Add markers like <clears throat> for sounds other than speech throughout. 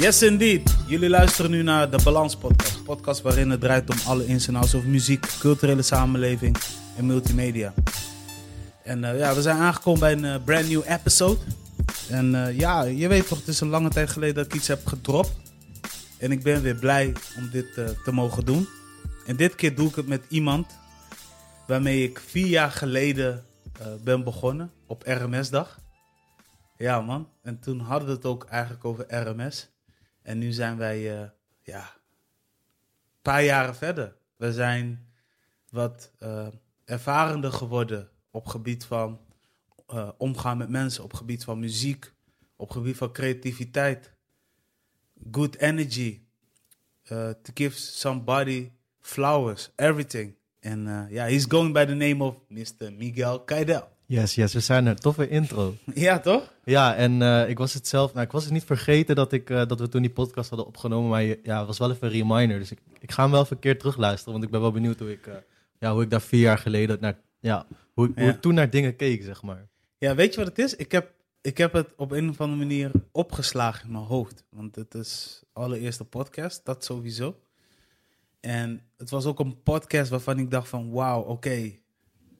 Yes, indeed. Jullie luisteren nu naar de Balans Podcast. Podcast waarin het draait om alle ins en outs over muziek, culturele samenleving en multimedia. En eh, ja, we zijn aangekomen bij een eh, brand new episode. En eh, ja, je weet toch, het is een lange tijd geleden dat ik iets heb gedropt. En ik ben weer blij om dit te mogen doen. En dit keer doe ik het met iemand waarmee ik vier jaar geleden ben begonnen op RMS-dag. Ja, man. En toen hadden we het ook eigenlijk over RMS. En nu zijn wij, eh, ja, een paar jaren verder. We zijn wat eh, ervarender geworden op gebied van eh, omgaan met mensen, op gebied van muziek, op gebied van creativiteit. Good energy. to give somebody flowers, everything. En ja, he's going by the name of Mr. Miguel Kaidel. Yes, yes, we zijn er. Toffe intro. ja, toch? Ja, en eh, ik was het zelf, nou, ik was het niet vergeten dat, ik, eh, dat we toen die podcast hadden opgenomen, maar je- ja, het was wel even een reminder. Dus ik, ik ga hem wel even een keer terugluisteren, want ik ben wel benieuwd hoe ik, eh, ja, hoe ik daar vier jaar geleden naar, ja, hoe, ik- hoe ik toen naar dingen keek, zeg maar. Ja, weet je wat het is? Ik heb, ik heb het op een of andere manier opgeslagen in mijn hoofd. Want het is allereerste podcast, dat sowieso. En het was ook een podcast waarvan ik dacht van... Wauw, oké.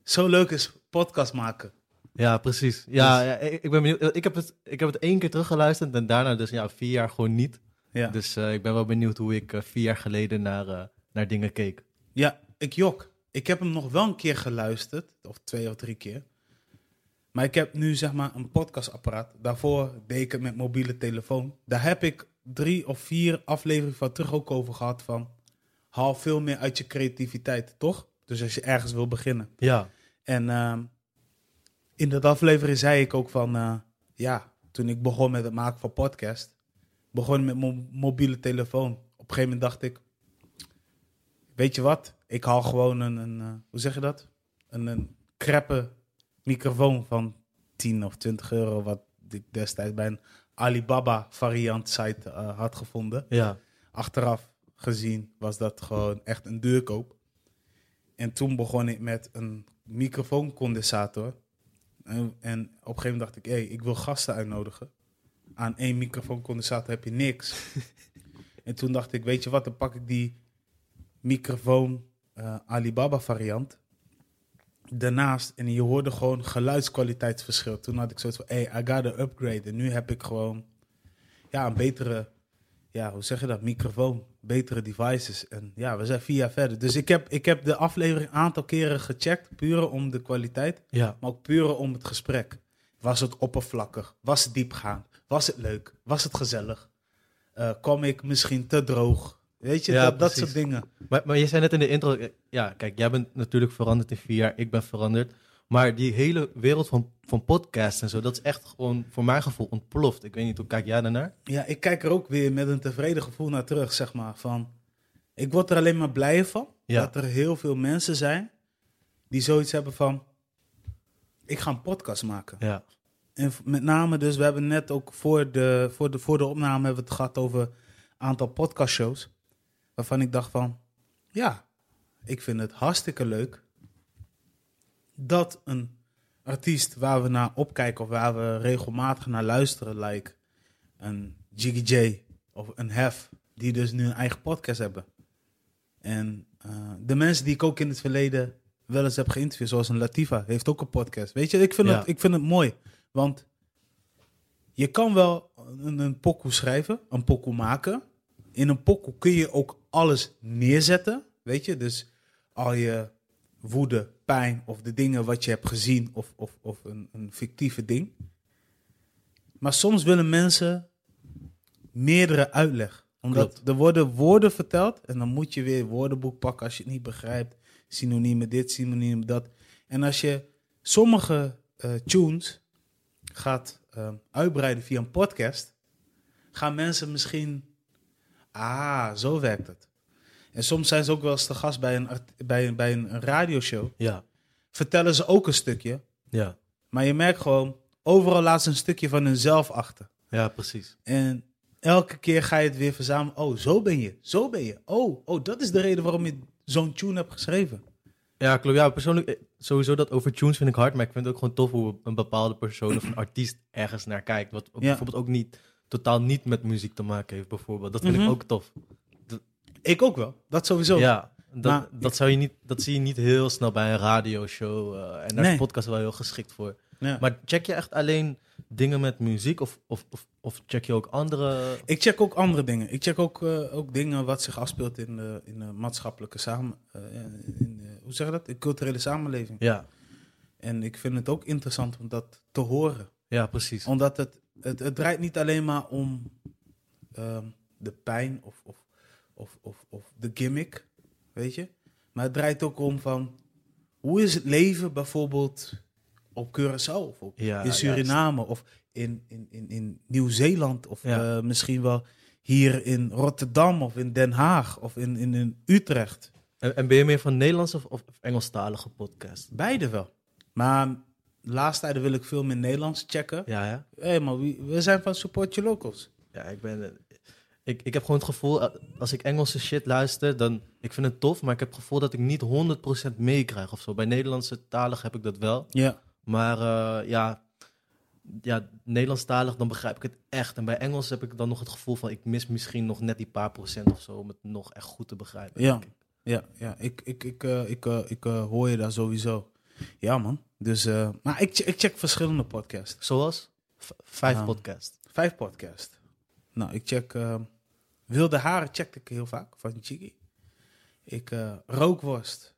Zo leuk is podcast maken. Ja, precies. Ja, Dus- ja, ik ben benieuwd. Ik heb, het, ik heb het één keer teruggeluisterd en daarna dus ja, vier jaar gewoon niet. Ja, Dus eh, ik ben wel benieuwd hoe ik eh, vier jaar geleden naar, eh, naar dingen keek. ja ik jok. Ik heb hem nog wel een keer geluisterd. Of twee of drie keer. Maar ik heb nu zeg maar een podcastapparaat. Daarvoor deed ik het met mobiele telefoon. Daar heb ik drie of vier afleveringen van terug ook over gehad van... Haal veel meer uit je creativiteit, toch? Dus als je ergens wil beginnen. Ja, En ehm, in dat aflevering zei ik ook van... eh, ja, toen ik begon met het maken van podcast... begon met mijn mobiele telefoon. Op een gegeven moment dacht ik... Weet je wat? Ik haal gewoon een... een eh, hoe zeg je dat? Een, een kreppe microfoon van 10 of 20 euro... wat ik destijds bij een Alibaba variant site eh, had gevonden ja. achteraf gezien was dat gewoon echt een duurkoop. En toen begon ik met een microfooncondensator. En, en op een gegeven moment dacht ik, hé, ik wil gasten uitnodigen. Aan één microfooncondensator heb je niks. <laughs> en toen dacht ik, weet je wat, dan pak ik die microfoon eh, Alibaba variant. Daarnaast, en je hoorde gewoon geluidskwaliteitsverschil. Toen had ik zoiets van, hey, I gotta upgrade. En nu heb ik gewoon ja, een betere ja, hoe zeg je dat? Microfoon, betere devices. En ja, we zijn vier jaar verder. Dus ik heb, ik heb de aflevering een aantal keren gecheckt, puur om de kwaliteit, Ja, maar ook puur om het gesprek. Was het oppervlakkig? Was het diepgaand? Was het leuk? Was het gezellig? Eh kwam ik misschien te droog? Weet je, Ja, dat, dat soort dingen. Maar, maar je zei net in de intro, eh, ja, kijk, jij bent natuurlijk veranderd in vier jaar, ik ben veranderd. Maar die hele wereld van, van podcasts en zo, dat is echt gewoon voor mijn gevoel ontploft. Ik weet niet, hoe kijk jij daarnaar? Ja, ik kijk er ook weer met een tevreden gevoel naar terug, zeg maar. Van, ik word er alleen maar blij van Ja. dat er heel veel mensen zijn die zoiets hebben van... Ik ga een podcast maken. Ja, En met name dus, we hebben net ook voor de, voor de, voor de opname hebben we het gehad over een aantal podcastshows. Waarvan ik dacht van, ja, ik vind het hartstikke leuk dat een artiest waar we naar opkijken of waar we regelmatig naar luisteren, like een Jiggy J of een Hef, die dus nu een eigen podcast hebben. En eh, de mensen die ik ook in het verleden wel eens heb geïnterviewd, zoals een Latifa, heeft ook een podcast. Weet je, ik vind, Ja. het, ik vind het mooi. Want je kan wel een, een pokoe schrijven, een pokoe maken. In een pokoe kun je ook alles neerzetten. Weet je, dus al je woede, pijn of de dingen wat je hebt gezien of, of, of een, een fictieve ding. Maar soms willen mensen meerdere uitleg. Omdat Klopt. er worden woorden verteld en dan moet je weer woordenboek pakken als je het niet begrijpt. Synoniemen dit, synoniemen dat. En als je sommige eh, tunes gaat eh, uitbreiden via een podcast, gaan mensen misschien... Ah, zo werkt het. En soms zijn ze ook wel eens te gast bij een, bij, een- bij een radioshow. ja, Vertellen ze ook een stukje. ja, Maar je merkt gewoon, overal laat ze een stukje van hunzelf achter. ja, precies. En elke keer ga je het weer verzamelen. Oh, zo ben je. Zo ben je. Oh, oh dat is de reden waarom je zo'n tune hebt geschreven. Ja, klopt. Ja, persoonlijk, eh, sowieso dat over tunes vind ik hard, maar ik vind het ook gewoon tof hoe een bepaalde persoon of een <clears throat> artiest ergens naar kijkt. Wat Ja. bijvoorbeeld ook niet totaal niet met muziek te maken heeft, bijvoorbeeld. Dat vind Mhm. ik ook tof. Ik ook wel. Dat sowieso. Ja, dat, Maar dat, zou je niet, dat zie je niet heel snel bij een radioshow. eh, en daar Nee. is podcast wel heel geschikt voor. Ja. Maar check je echt alleen dingen met muziek? Of, of, of, of check je ook andere... Ik check ook andere dingen. Ik check ook, eh, ook dingen wat zich afspeelt in de, in de maatschappelijke samen... eh, in, de- hoe zeg je dat? In culturele samenleving. Ja, En ik vind het ook interessant om dat te horen. ja precies. Omdat het, het, het draait niet alleen maar om ehm, de pijn of, of, of, of, of de gimmick, weet je. Maar het draait ook om van, hoe is het leven bijvoorbeeld op Curaçao of op, Ja, in Suriname of in, in, in, in Nieuw-Zeeland of Ja. eh, misschien wel hier in Rotterdam of in Den Haag of in, in, in Utrecht. En, en ben je meer van Nederlands of, of Engelstalige podcast? Beide wel. Maar de laatste tijden wil ik veel meer Nederlands checken. Ja, ja. Hé, maar wie, we zijn van Support Your Locals. Ja, ik ben... Ik, ik heb gewoon het gevoel, eh, als ik Engelse shit luister, dan... Ik vind het tof, maar ik heb het gevoel dat ik niet 100% meekrijg of zo. Bij Nederlandse talig heb ik dat wel. Ja. Maar eh, ja, ja, Nederlandstalig, dan begrijp ik het echt. En bij Engels heb ik dan nog het gevoel van, ik mis misschien nog net die paar procent of zo, om het nog echt goed te begrijpen. Ja. Ja, ja ik, ik, ik, eh, ik, ik hoor je daar sowieso. Ja, man. Dus, maar ik, ik check verschillende podcasts. Zoals? V- vijf Ja. podcast. Vijf podcasts. Nou, ik check... Wilde Haren check ik heel vaak, van Chiggy. Ik, eh, Rookworst.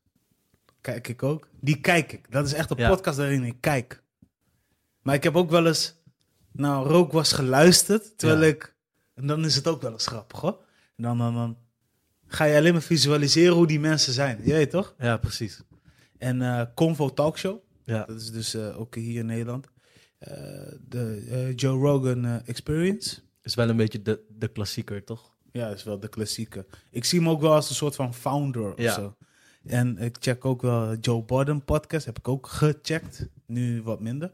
Kijk ik ook. Die kijk ik. Dat is echt een Ja. podcast waarin ik kijk. Maar ik heb ook wel eens... Nou, Rookworst geluisterd, terwijl Ja. ik... En dan is het ook wel eens grappig, hoor. En dan, dan, dan ga je alleen maar visualiseren hoe die mensen zijn. Je weet toch? Ja, precies. En eh Convo Talkshow. Ja. Dat is dus eh, ook hier in Nederland. De Joe Rogan Experience. Is wel een beetje de, de klassieker, toch? Ja, is wel de klassieke. Ik zie hem ook wel als een soort van founder of Ja. zo. En ik check ook wel Joe Budden podcast. Heb ik ook gecheckt. Nu wat minder.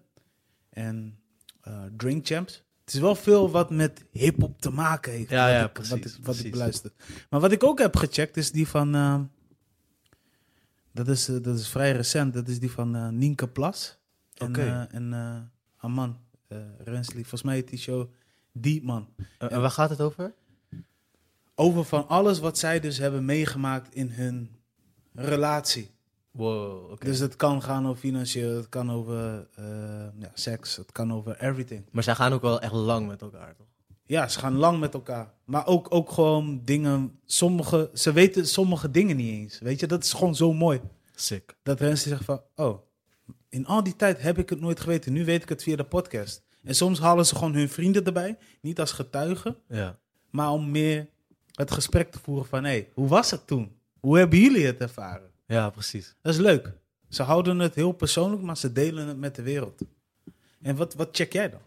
En eh, Drink Champs. Het is wel veel wat met hip-hop te maken heeft. Ja, wat ja, ik, precies, Wat, ik, wat precies. ik beluister. Maar wat ik ook heb gecheckt is die van. eh, dat, is, eh, dat is vrij recent. Dat is die van eh Nienke Plas. En, eh, en uh, Rensley. Volgens mij heet die show Die Man. En, en waar gaat het over? Over van alles wat zij dus hebben meegemaakt in hun relatie. Wow. Dus het kan gaan over financieel, het kan over eh, ja, seks, het kan over everything. Maar zij gaan ook wel echt lang met elkaar, toch? Ja, ze gaan lang met elkaar. Maar ook, ook gewoon dingen, sommige, ze weten sommige dingen niet eens. Weet je, dat is gewoon zo mooi. Sick. Dat mensen zeggen van, oh, in al die tijd heb ik het nooit geweten. Nu weet ik het via de podcast. En soms halen ze gewoon hun vrienden erbij, niet als getuigen, Ja. maar om meer het gesprek te voeren van, hé, hey, hoe was het toen? Hoe hebben jullie het ervaren? Ja, precies. Dat is leuk. Ze houden het heel persoonlijk, maar ze delen het met de wereld. En wat, wat check jij dan?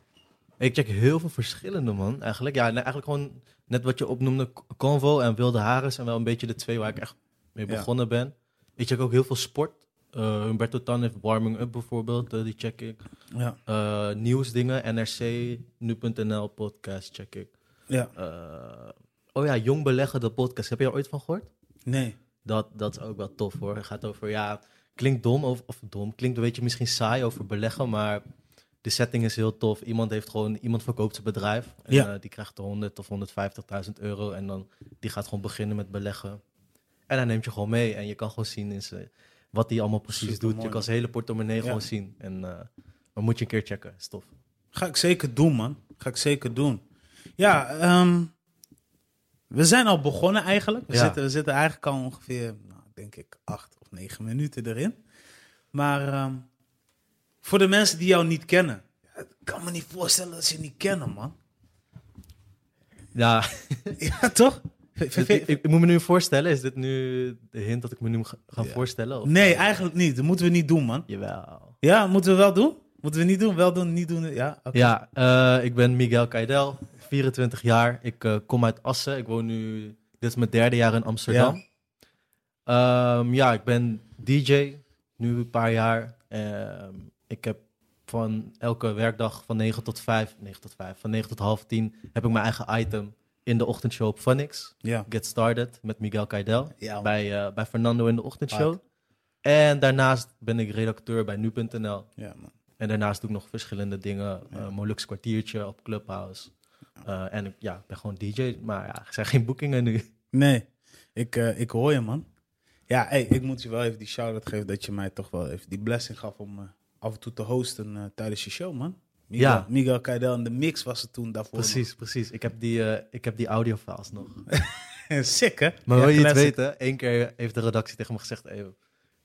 Ik check heel veel verschillende, man. Eigenlijk, ja, eigenlijk gewoon net wat je opnoemde, Convo en Wilde Haren zijn wel een beetje de twee waar ik echt mee Ja. begonnen ben. Ik check ook heel veel sport. Uh, Humberto Tan heeft Warming Up bijvoorbeeld, eh, die check ik. Ja. Uh, nieuwsdingen, NRC, Nu.nl podcast check ik. Ja. Oh ja, Jong Beleggen, de podcast. Heb je er ooit van gehoord? Nee. Dat, dat is ook wel tof hoor. Het gaat over, ja, klinkt dom of, of dom. Klinkt een beetje misschien saai over beleggen, maar de setting is heel tof. Iemand heeft gewoon, iemand verkoopt zijn bedrijf. En, Ja. uh, die krijgt 100 of 150.000 euro en dan die gaat gewoon beginnen met beleggen. En dan neemt je gewoon mee en je kan gewoon zien in zijn, wat hij allemaal precies doet. Supermooi. Je kan zijn hele portemonnee Ja. gewoon zien. En uh, dan moet je een keer checken. Is tof. Ga ik zeker doen, man. Ga ik zeker doen. Ja, ehm, we zijn al begonnen eigenlijk. We, Ja. zitten, we zitten eigenlijk al ongeveer, nou, denk ik, acht of negen minuten erin. Maar ehm, voor de mensen die jou niet kennen, ik kan me niet voorstellen dat ze je niet kennen, man. Ja, <laughs> Ja, toch? Ik, ik, ik moet me nu voorstellen. Is dit nu de hint dat ik me nu ga, ga Ja. voorstellen? Of? Nee, eigenlijk niet. Dat moeten we niet doen, man. Jawel. Ja, moeten we wel doen? Moeten we niet doen? Wel doen, niet doen? Ja. Ja, eh, ik ben Miguel Kaidel, 24 jaar. Ik eh, kom uit Assen. Ik woon nu, dit is mijn derde jaar in Amsterdam. Ja, ja ik ben DJ, nu een paar jaar. Ehm, ik heb van elke werkdag van 9 tot 5, 9 tot 5, van 9 tot half 10 heb ik mijn eigen item in de ochtendshow op Funix. Ja. Get Started met Miguel Kaidel Ja, bij, eh, bij Fernando in de ochtendshow. Hard. En daarnaast ben ik redacteur bij nu.nl. ja, man. En daarnaast doe ik nog verschillende dingen. Ja. Uh, Molux kwartiertje op Clubhouse. Eh, en ik ja, ik ben gewoon DJ, maar ja, er zijn geen boekingen nu. Nee, ik, eh, ik hoor je, man. Ja, hey, ik moet je wel even die shout-out geven dat je mij toch wel even die blessing gaf om eh, af en toe te hosten tijdens je show, man. Miguel, Ja. Miguel Kaidel en de mix was het toen daarvoor. Precies, precies. Ik heb die, ik heb die audiofiles nog. <laughs> Sick, hè? Maar Ja, wil je het weten? Eén keer heeft de redactie tegen me gezegd: "Hey,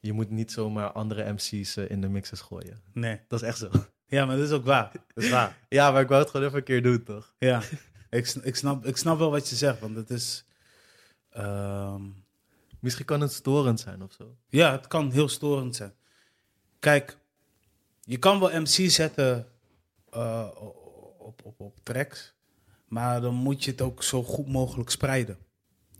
je moet niet zomaar andere MC's in de mixes gooien. Nee. Dat is echt zo. Ja, maar dat is ook waar. Dat is waar. <laughs> Ja, maar ik wou het gewoon even een keer doen, toch? Ja, <laughs> ik, ik, snap, ik snap wel wat je zegt, want het is... ehm, Misschien kan het storend zijn of zo. ja, het kan heel storend zijn. Kijk, je kan wel MC zetten eh, op, op, op tracks, maar dan moet je het ook zo goed mogelijk spreiden.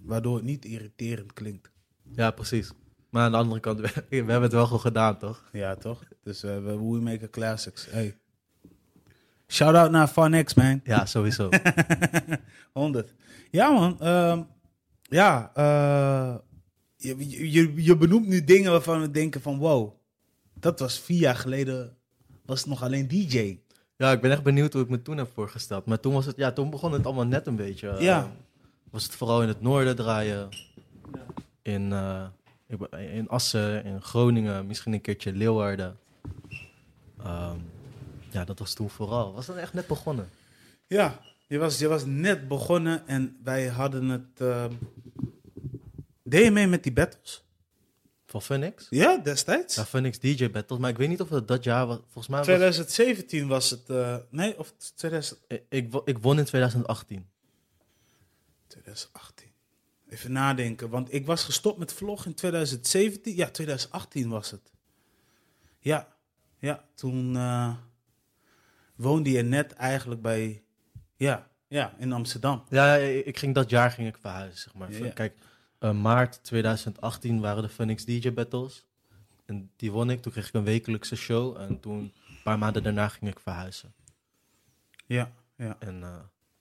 Waardoor het niet irriterend klinkt. Ja, precies. Maar aan de andere kant, we, <laughs> we hebben het wel gewoon gedaan, toch? Ja, toch? Dus eh, we We Make Classics. Hey. Shout-out naar Fun X, man. Ja, sowieso. <laughs> 100. Ja, man. Ehm, ja, eh, je, je, je benoemt nu dingen waarvan we denken van... Wow, dat was vier jaar geleden... Was het nog alleen DJ. ja, ik ben echt benieuwd hoe ik me toen heb voorgesteld. Maar toen, was het, ja, toen begon het allemaal net een beetje. eh, Ja. was het vooral in het noorden draaien. In, eh, ik ben- in Assen, in Groningen, misschien een keertje Leeuwarden. Ehm, ja, dat was toen vooral. Was dat echt net begonnen? Ja, je was, je was net begonnen en wij hadden het... ehm, Deed je mee met die battles? Van Phoenix? Ja, destijds. Ja, Phoenix DJ Battles. Maar ik weet niet of het dat jaar was. Volgens mij was 2017 was het... eh, nee, of 2000, ik, ik won in 2018. 2018. Even nadenken, want ik was gestopt met vlog in 2017. Ja, 2018 was het. Ja, ja toen eh, woonde je net eigenlijk bij, ja, ja, in Amsterdam. Ja, ik ging dat jaar ging ik verhuizen, zeg maar. Ja, ja. Kijk, eh, maart 2018 waren de Phoenix DJ Battles. En die won ik. Toen kreeg ik een wekelijkse show. En toen, een paar maanden daarna, ging ik verhuizen. Ja, ja. En eh,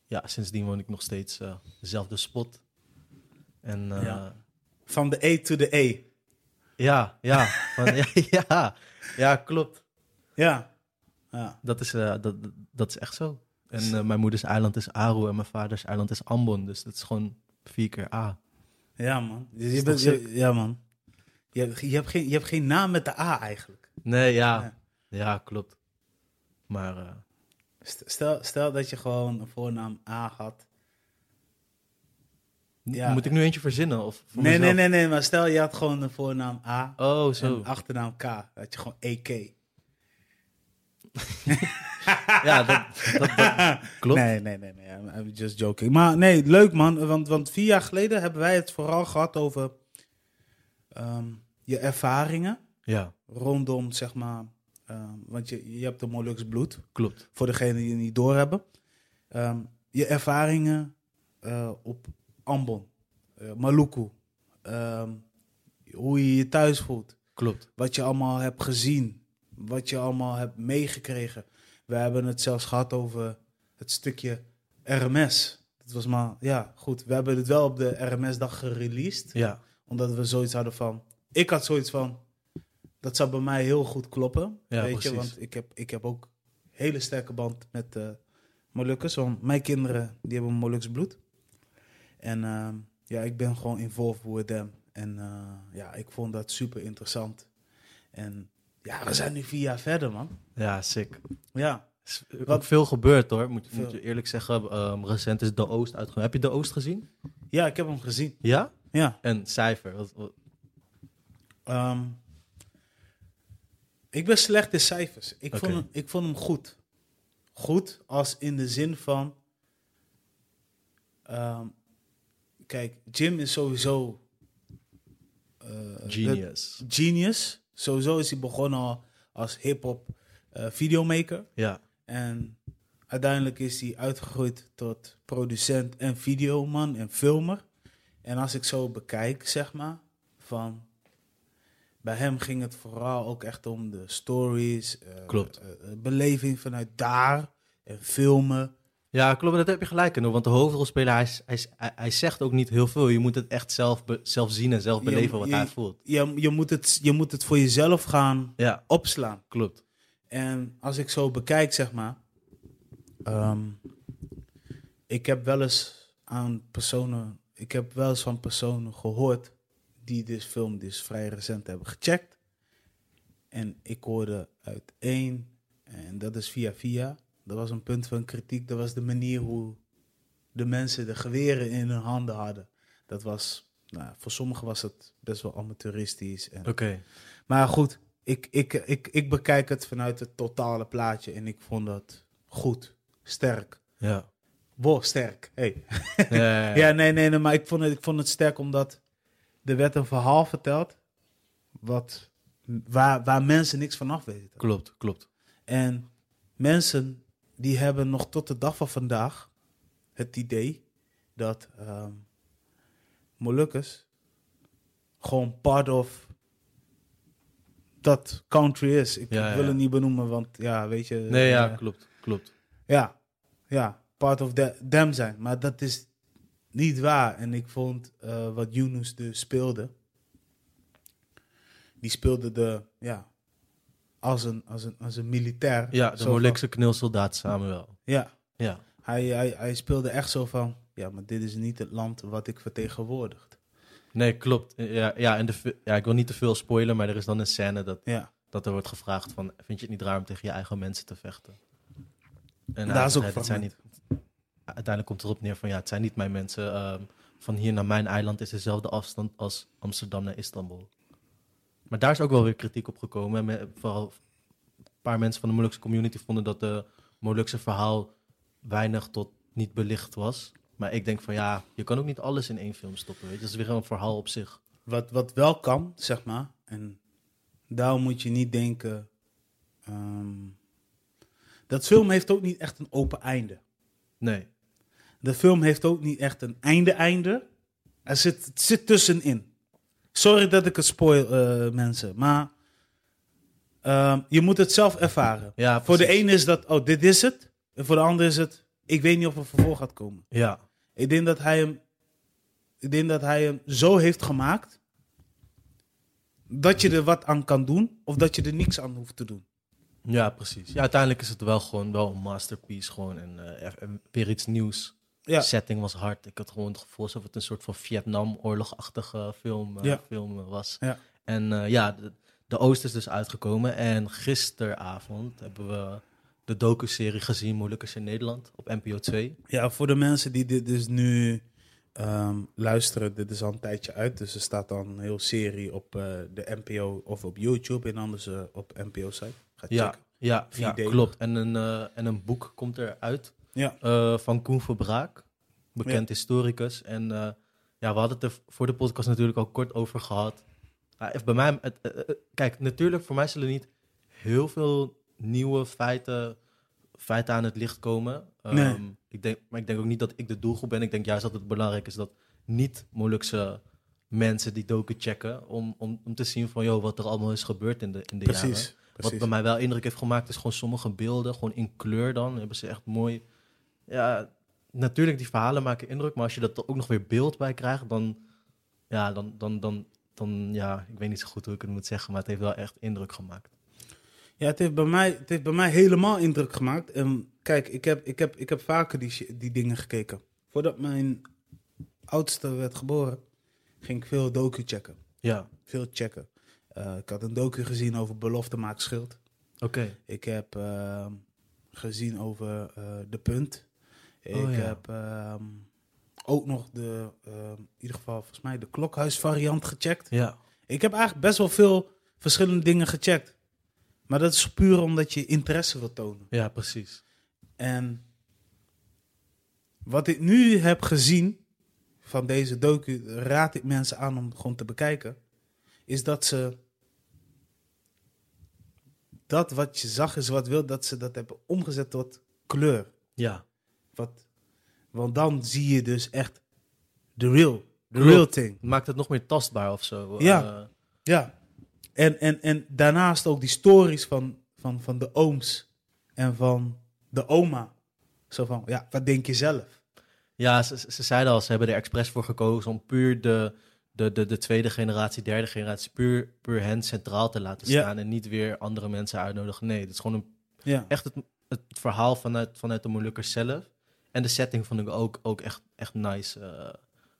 ja, sindsdien woon ik nog steeds dezelfde spot. En eh, Ja. Van de E to de E. ja, ja, van, ja, <laughs> ja, ja, klopt. Ja, ja. Dat is, eh, dat, dat is echt zo. En eh, mijn moeders eiland is Aru en mijn vaders eiland is Ambon. Dus dat is gewoon vier keer A. Ja, man. Je, bent, je- ja, man. Je, hebt- je, hebt geen, je hebt geen naam met de A eigenlijk. Nee, ja. Ja. Ja, klopt. Maar St- Stel, stel dat je gewoon een voornaam A had. Ja. moet ik nu eentje verzinnen? Of Nee, nee, mezelf? nee, nee, maar stel je had gewoon een voornaam A Oh, zo. en achternaam K. Had je gewoon EK. <laughs> Ja, dat, dat, dat <laughs> klopt. Nee, nee, nee, nee. I'm, just joking. Maar nee, leuk man. Want, want vier jaar geleden hebben wij het vooral gehad over ehm, je ervaringen Ja, rondom, zeg maar... ehm, want je, je hebt de Molux bloed, klopt. voor degenen die het niet doorhebben. Ehm je ervaringen eh, op Ambon, eh, Maluku. ehm, hoe je je thuis voelt. Klopt. Wat je allemaal hebt gezien. Wat je allemaal hebt meegekregen. We hebben het zelfs gehad over het stukje RMS. Dat was maar, ja, goed. We hebben het wel op de RMS-dag gereleased. Ja, Omdat we zoiets hadden van... Ik had zoiets van... Dat zou bij mij heel goed kloppen. Ja, weet je, precies. want ik heb, ik heb ook hele sterke band met de Molukkers. Want mijn kinderen, die hebben Moluks bloed. En ehm, ja, ik ben gewoon involved with them. En eh, ja, ik vond dat super interessant. En ja, we zijn nu vier jaar verder, man. ja, sick. Ja, Is Wat veel gebeurd hoor, moet, Veel. moet je eerlijk zeggen. Ehm, recent is De Oost uitgekomen. Heb je De Oost gezien? ja ik heb hem gezien. Ja? Ja. En cijfer. Wat, wat- Ehm, ik ben slecht in cijfers. Ik, vond hem, ik vond hem goed. Goed als in de zin van... kijk, Jim is sowieso... eh, genius. genius. Sowieso is hij begonnen al als hip-hop eh, videomaker. Ja, En uiteindelijk is hij uitgegroeid tot producent en videoman en filmer. En als ik zo bekijk, zeg maar, van... Bij hem ging het vooral ook echt om de stories. eh, Klopt. beleving vanuit daar. En filmen. Ja klopt. Dat heb je gelijk in. Want de hoofdrolspeler, hij, hij, zegt ook niet heel veel. Je moet het echt zelf, be- zelf zien en zelf Je- beleven wat je- hij voelt. Je, je, moet het, je moet het voor jezelf gaan Ja, opslaan. klopt. En als ik zo bekijk, zeg maar. ehm, ik heb wel eens aan personen, ik heb wel eens van personen gehoord die deze film dus vrij recent hebben gecheckt. En ik hoorde uit één, en dat is via via, dat was een punt van kritiek, dat was de manier hoe de mensen de geweren in hun handen hadden. Dat was, nou, voor sommigen was het best wel amateuristisch. En, Oké. Maar goed, ik, ik, ik, ik bekijk het vanuit het totale plaatje en ik vond dat goed, sterk. Ja. Wow, sterk. Hey. Ja, ja, ja. <laughs> Ja, nee, nee, nee, maar ik vond, het, ik vond het sterk omdat er werd een verhaal verteld wat, waar, waar mensen niks van af weten. Klopt, klopt. En mensen die hebben nog tot de dag van vandaag het idee dat ehm Molukkers gewoon part of dat country is. Ik Ja, wil ja. het niet benoemen, want ja, weet je. Nee, ja, eh, klopt, klopt. ja, ja, part of the, them zijn. Maar dat is niet waar. En ik vond eh, wat Yunus dus speelde. Die speelde de, ja, als een, als een, als een militair. Ja, de Zo van- Molukse knulsoldaat Samuel. Ja, Ja, hij, hij, hij speelde echt zo van, ja, maar dit is niet het land wat ik vertegenwoordig. nee, klopt. Ja, ja, en de, ja, ik wil niet te veel spoilen, maar er is dan een scène dat, Ja, dat er wordt gevraagd van... vind je het niet raar om tegen je eigen mensen te vechten? En Daar is ook zijn niet, Uiteindelijk komt het erop neer van... ja, het zijn niet mijn mensen. ehm, van hier naar mijn eiland is dezelfde afstand als Amsterdam naar Istanbul. Maar daar is ook wel weer kritiek op gekomen. En me- vooral een paar mensen van de Molukse community vonden dat de Molukse verhaal weinig tot niet belicht was. Maar ik denk van ja, je kan ook niet alles in één film stoppen. Weet je? Dat is weer een verhaal op zich. wat, wat wel kan, zeg maar. En daarom moet je niet denken. ehm, dat film heeft ook niet echt een open einde. Nee. De film heeft ook niet echt een einde-einde. Er zit, het zit tussenin. Sorry dat ik het spoil, eh, mensen. Maar ehm, je moet het zelf ervaren. Ja, Voor de ene is dat, oh, dit is het. En voor de ander is het, ik weet niet of er vervolg gaat komen. Ja, Ik denk dat hij hem, ik denk dat hij hem zo heeft gemaakt. Dat je er wat aan kan doen. Of dat je er niks aan hoeft te doen. ja, precies. Ja, uiteindelijk is het wel gewoon wel een masterpiece. Gewoon en, eh, en weer iets nieuws. Ja. De setting was hard. Ik had gewoon het gevoel alsof het een soort van Vietnam-oorlogachtige film, eh, Ja. film eh, was. Ja. En eh, ja, de, de Oost is dus uitgekomen. En gisteravond hebben we de docu-serie gezien, Moeilijkers in Nederland, op NPO 2. Ja, voor de mensen die dit dus nu ehm, luisteren, dit is al een tijdje uit. Dus er staat dan een heel serie op de NPO of op YouTube en anders op NPO-site. Ga Ja, checken. ja, ja klopt. En een, en een boek komt eruit Ja. eh, van Koen Verbraak, bekend Ja. historicus. En eh, ja, we hadden het er voor de podcast natuurlijk al kort over gehad. Bij mij, het, kijk, natuurlijk, voor mij zullen niet heel veel nieuwe feiten, feiten aan het licht komen. Nee. Ehm, ik denk, maar ik denk ook niet dat ik de doelgroep ben. Ik denk juist dat het belangrijk is dat niet Molukse mensen die doken checken. Om, om, om te zien van, joh, wat er allemaal is gebeurd in de, in de jaren. Precies. Wat precies. bij mij wel indruk heeft gemaakt, is gewoon sommige beelden, gewoon in kleur dan. Hebben ze echt mooi. Ja, natuurlijk, die verhalen maken indruk, maar als je dat er ook nog weer beeld bij krijgt, dan. Ja, dan, dan, dan, dan. Ja, ik weet niet zo goed hoe ik het moet zeggen, maar het heeft wel echt indruk gemaakt. Ja, het heeft, bij mij, het heeft bij mij helemaal indruk gemaakt. En kijk, ik heb, ik heb, ik heb vaker die, die dingen gekeken. Voordat mijn oudste werd geboren, ging ik veel docu checken. Ja, Veel checken. Eh, ik had een docu gezien over belofte maakt schild. oké. Ik heb ehm, gezien over eh, De Punt. Ik Oh, ja. heb ehm, ook nog de, ehm, in ieder geval volgens mij de klokhuisvariant gecheckt. Ja, Ik heb eigenlijk best wel veel verschillende dingen gecheckt. Maar dat is puur omdat je interesse wil tonen. ja, precies. En wat ik nu heb gezien van deze docu, raad ik mensen aan om gewoon te bekijken, is dat ze dat wat je zag is wat wil, dat ze dat hebben omgezet tot kleur. Ja, Wat, want dan zie je dus echt the real, the Klopt. real thing. maakt het nog meer tastbaar of zo. Ja. Eh, Ja. En, en, en daarnaast ook die stories van, van, van de ooms en van de oma. Zo van, ja, wat denk je zelf? Ja, ze, ze zeiden al, ze hebben er expres voor gekozen om puur de, de, de, de tweede generatie, derde generatie, puur, puur hen centraal te laten Ja. staan en niet weer andere mensen uitnodigen. Nee, het is gewoon een, Ja. echt het, het verhaal vanuit, vanuit de Molukkers zelf. En de setting vond ik ook, ook echt, echt nice. eh,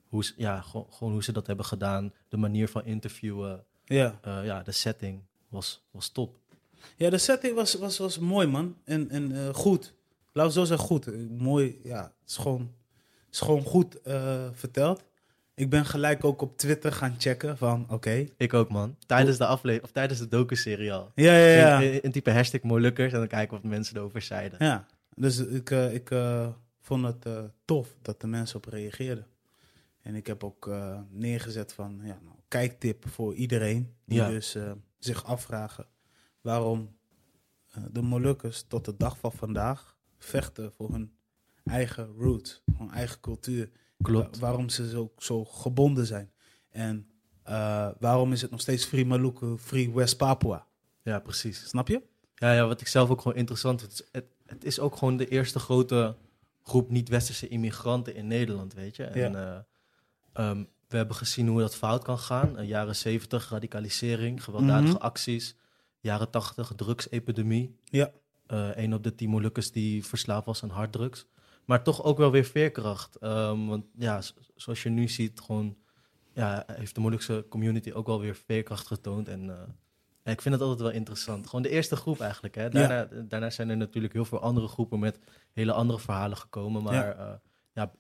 hoe ze, ja, gewoon, gewoon hoe ze dat hebben gedaan. De manier van interviewen. Ja. eh, ja, de setting was, was top. Ja, de setting was, was, was mooi, man. En, en eh, goed. Laat we zo zeggen, goed. Mooi, ja. Het is gewoon, is gewoon goed verteld. Ik ben gelijk ook op Twitter gaan checken van, oké. Ik ook, man. Tijdens de aflevering, of tijdens de docu-serie al. Ja, ja, ja. In type hashtag Molukkers en dan kijken wat mensen erover zeiden. Ja, dus ik, ik vond het eh, tof dat de mensen op reageerden. En ik heb ook eh, neergezet van, ja, nou, kijktip voor iedereen die Ja. dus eh, zich afvragen waarom de Molukkers tot de dag van vandaag vechten voor hun eigen roots, hun eigen cultuur. Klopt. Wa- waarom ze zo, zo gebonden zijn. En waarom is het nog steeds Free Maluku, Free West Papua? Ja, precies. Snap je? Ja, ja, wat ik zelf ook gewoon interessant vind. Het, het is ook gewoon de eerste grote groep niet-westerse immigranten in Nederland, weet je. En eh, ehm, we hebben gezien hoe dat fout kan gaan. Eh, jaren 70, radicalisering, gewelddadige Mhm. acties. Jaren 80, drugsepidemie. Ja. Eh een op de tien Molukkers die verslaafd was aan harddrugs. Maar toch ook wel weer veerkracht. Ehm, want ja, zoals je nu ziet, gewoon, ja, heeft de Molukse community ook wel weer veerkracht getoond. En ik vind het altijd wel interessant. Gewoon de eerste groep eigenlijk. Hè. Daarna, daarna zijn er natuurlijk heel veel andere groepen met hele andere verhalen gekomen. Maar Ja. ja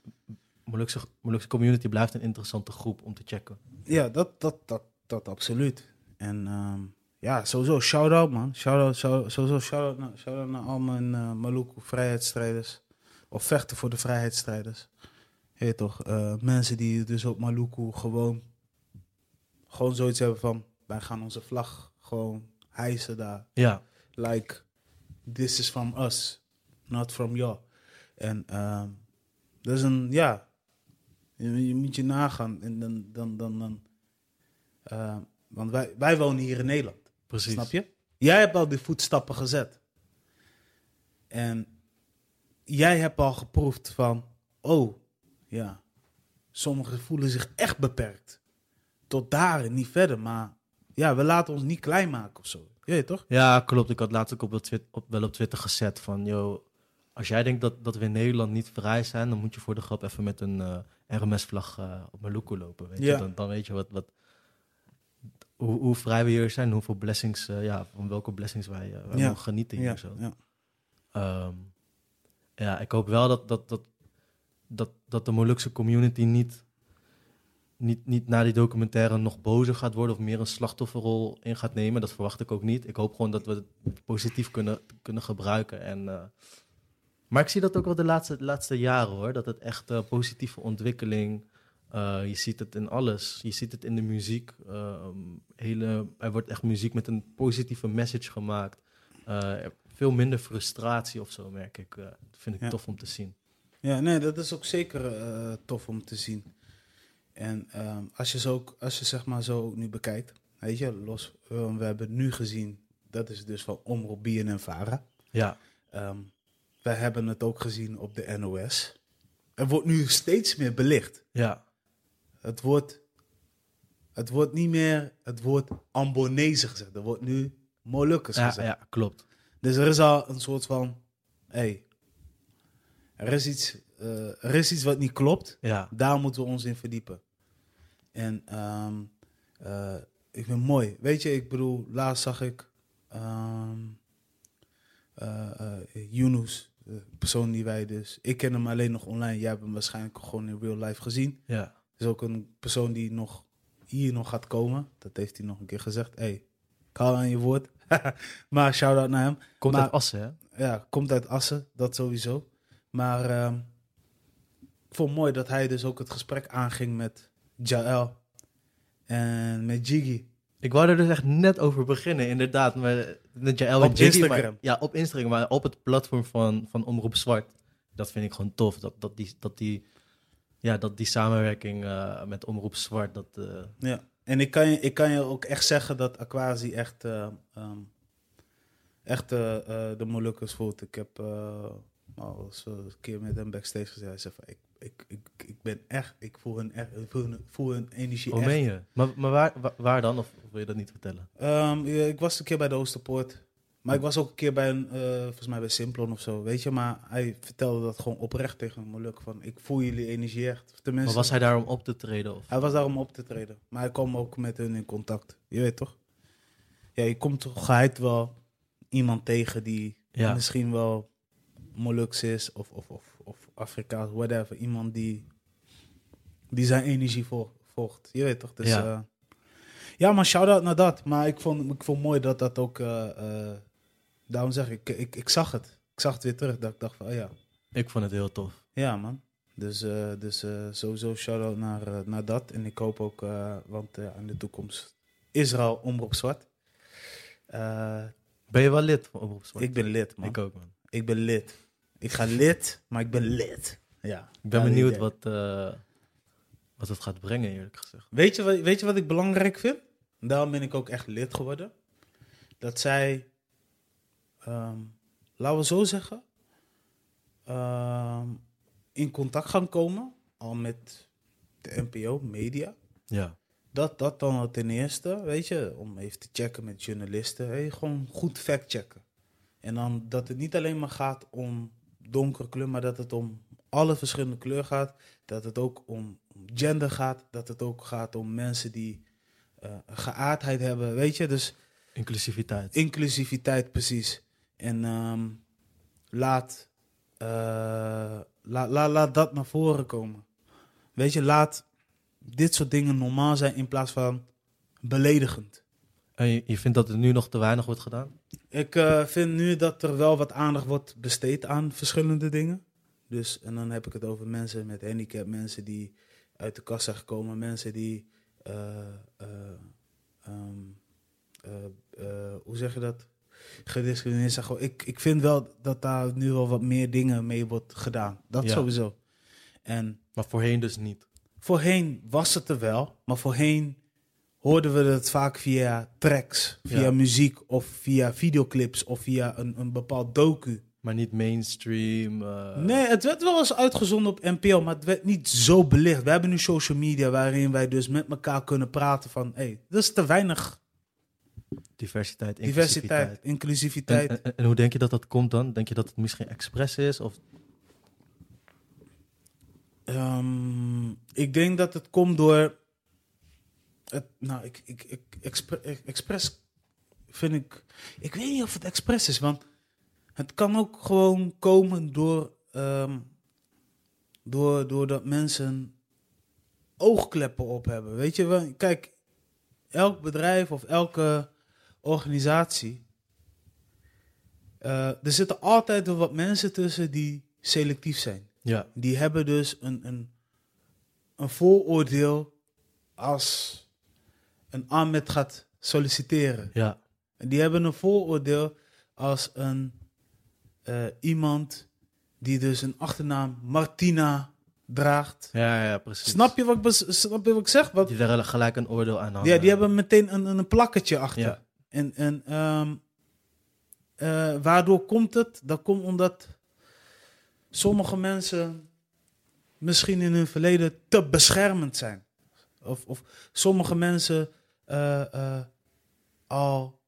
Molukse, Molukse community blijft een interessante groep om te checken. Ja, dat, dat, dat, dat absoluut. En ehm, ja, sowieso shout-out man. Shout-out, shout, sowieso shout-out naar, shout naar al mijn eh Maluku vrijheidsstrijders. Of vechten voor de vrijheidsstrijders. Je weet toch, eh, mensen die dus op Maluku gewoon, gewoon zoiets hebben van... Wij gaan onze vlag gewoon hijsen daar. Ja, Like, this is from us, not from you. En ehm, dat is een, ja, je, je moet je nagaan. En dan, dan, dan, dan eh, want wij, wij wonen hier in Nederland, precies. snap je? Jij hebt al die voetstappen gezet. En jij hebt al geproefd van, oh, ja, sommigen voelen zich echt beperkt. Tot daar en niet verder, maar ja, we laten ons niet klein maken of zo. Je weet toch? Ja, klopt. Ik had laatst ook op, Twitter, op, wel op Twitter gezet van, yo, als jij denkt dat, dat we in Nederland niet vrij zijn, dan moet je voor de grap even met een eh, RMS-vlag eh, op Maluku lopen. Weet Ja. je? Dan, dan weet je wat, wat, hoe, hoe vrij we hier zijn, hoeveel blessings, eh, ja, van welke blessings wij, wij Ja. mogen genieten hier Ja, zo. ja. Ehm, ja, ik hoop wel dat, dat, dat, dat, dat de Molukse community niet, niet, niet na die documentaire nog bozer gaat worden of meer een slachtofferrol in gaat nemen. Dat verwacht ik ook niet. Ik hoop gewoon dat we het positief kunnen, kunnen gebruiken. En, eh, maar ik zie dat ook wel de laatste, de laatste jaren hoor. Dat het echt eh, positieve ontwikkeling. eh, je ziet het in alles. Je ziet het in de muziek. ehm, hele, er wordt echt muziek met een positieve message gemaakt. Veel minder frustratie of zo, merk ik. Dat vind ik Ja. tof om te zien. Ja, nee, dat is ook zeker tof om te zien. En ehm, als je zo, ook- als je zeg maar zo nu bekijkt, weet je, los, eh, we hebben nu gezien, dat is dus van Omroep BN en Vara. Ja, Ehm wij hebben het ook gezien op de NOS. Er wordt nu steeds meer belicht. ja, Het wordt, het wordt niet meer het woord Ambonese gezegd. Er wordt nu Molukkers ja, gezegd. ja, klopt. Dus er is al een soort van, hey, er is iets, eh, er is iets wat niet klopt. Ja, Daar moeten we ons in verdiepen. En eh, ik vind het mooi. Weet je, ik bedoel, laatst zag ik eh, eh, Yunus, de persoon die wij dus... Ik ken hem alleen nog online. Jij hebt hem waarschijnlijk gewoon in real life gezien. ja, is ook een persoon die nog hier nog gaat komen. Dat heeft hij nog een keer gezegd. hey, ik hou aan je woord. <laughs> maar shout-out naar hem. komt Maar- uit Assen, hè? Ja, komt uit Assen, dat sowieso. Maar ik vond mooi dat hij dus ook het gesprek aanging met Jael en met Jiggy. Ik wou er dus echt net over beginnen, inderdaad. Maar, met Jael Op en Jiggy, Instagram. maar- ja, op Instagram, maar op het platform van, van Omroep Zwart. Dat vind ik gewoon tof. Dat, dat, die, dat, die, ja, dat die samenwerking eh, met Omroep Zwart, dat... eh, Ja. En ik kan, je, ik kan je ook echt zeggen dat Aquasi echt, eh, ehm, echt de Molukkers voelt. Ik heb al eens een keer met hem backstage gezegd. Hij zei van, ik, ik, ik, ik ben echt, ik voel hun, echt, ik voel hun, voel hun energie hoe meen je? Maar, maar waar, waar, dan? Of, wil je dat niet vertellen? Ehm, ja, ik was een keer bij de Oosterpoort. Maar ik was ook een keer bij een, eh, volgens mij bij Simplon of zo, weet je. Maar hij vertelde dat gewoon oprecht tegen Moluk van, ik voel jullie energie echt. Tenminste, Maar was hij daar om op te treden? Of? hij was daar om op te treden. Maar hij kwam ook met hun in contact. Je weet toch? Ja, je komt toch geheid wel iemand tegen die Ja. misschien wel Moluks is of, of, of Afrikaans, whatever. Iemand die, die zijn energie vol- volgt. Je weet toch? Dus, Ja. ja. ja, maar shout-out naar dat. Maar ik vond, ik vond mooi dat dat ook... eh, eh, daarom zeg ik, ik, ik zag het. Ik zag het weer terug. Dat ik dacht van, oh ja, Ik vond het heel tof. ja, man. Dus, eh, dus eh, sowieso shout-out naar, eh, naar dat. En ik hoop ook, eh, want eh, in de toekomst Israël Omroep Zwart. Eh, Ben je wel lid van Omroep Zwart? ik ben lid, man. Ik Ik, ook, man. ben lid. Ik ga lid, maar ik ben lid. Ja. Ik ben benieuwd wat, eh, wat het gaat brengen, eerlijk gezegd. Weet je, wat, weet je wat ik belangrijk vind? Daarom ben ik ook echt lid geworden. Dat zij, ehm, laten we zo zeggen, ehm, in contact gaan komen. Al met de NPO, media. Ja. Dat, dat dan al ten eerste, weet je, om even te checken met journalisten. Hey, gewoon goed factchecken. En dan dat het niet alleen maar gaat om donkere kleur, maar dat het om alle verschillende kleuren gaat. Dat het ook om gender gaat. Dat het ook gaat om mensen die eh, geaardheid hebben, weet je. Dus Inclusiviteit. inclusiviteit, precies. En ehm, laat, la, la, laat dat naar voren komen. Weet je, laat dit soort dingen normaal zijn in plaats van beledigend. En je, je vindt dat er nu nog te weinig wordt gedaan? Ik eh, vind nu dat er wel wat aandacht wordt besteed aan verschillende dingen. Dus, en dan heb ik het over mensen met handicap, mensen die uit de kast zijn gekomen, mensen die, eh, eh, ehm, eh, eh, hoe zeg je dat? Gediscrimineerd zijn. Gewoon, Ik, ik vind wel dat daar nu wel wat meer dingen mee wordt gedaan. Dat Ja. sowieso. En Maar voorheen dus niet. voorheen was het er wel, maar voorheen hoorden we het vaak via tracks, via Ja. muziek of via videoclips of via een, een bepaald docu. Maar niet mainstream. eh, Nee, het werd wel eens uitgezonden op NPO, maar het werd niet zo belicht. We hebben nu social media waarin wij dus met elkaar kunnen praten van, hé, hey, dat is te weinig Diversiteit, diversiteit, inclusiviteit. inclusiviteit. En, en, en hoe denk je dat dat komt dan? Denk je dat het misschien expres is? Of Ehm, ik denk dat het komt door. Het, nou, ik, ik, ik, expre- expres vind ik. Ik weet niet of het expres is, want het kan ook gewoon komen door. ehm door doordat mensen oogkleppen op hebben. Weet je wel? Kijk, elk bedrijf of elke organisatie. eh, er zitten altijd wel wat mensen tussen die selectief zijn ja, die hebben dus een, een, een vooroordeel als een Ahmed gaat solliciteren. ja, En die hebben een vooroordeel als een eh, iemand die dus een achternaam Martina draagt. ja, ja, precies. Snap je wat ik, snap je wat ik zeg? Wat, Die daar gelijk een oordeel aan hangen. ja, die hebben meteen een, een, een plakketje achter. Ja. En, en ehm, eh, waardoor komt het? Dat komt omdat sommige mensen misschien in hun verleden te beschermend zijn. Of, of sommige mensen eh, eh, al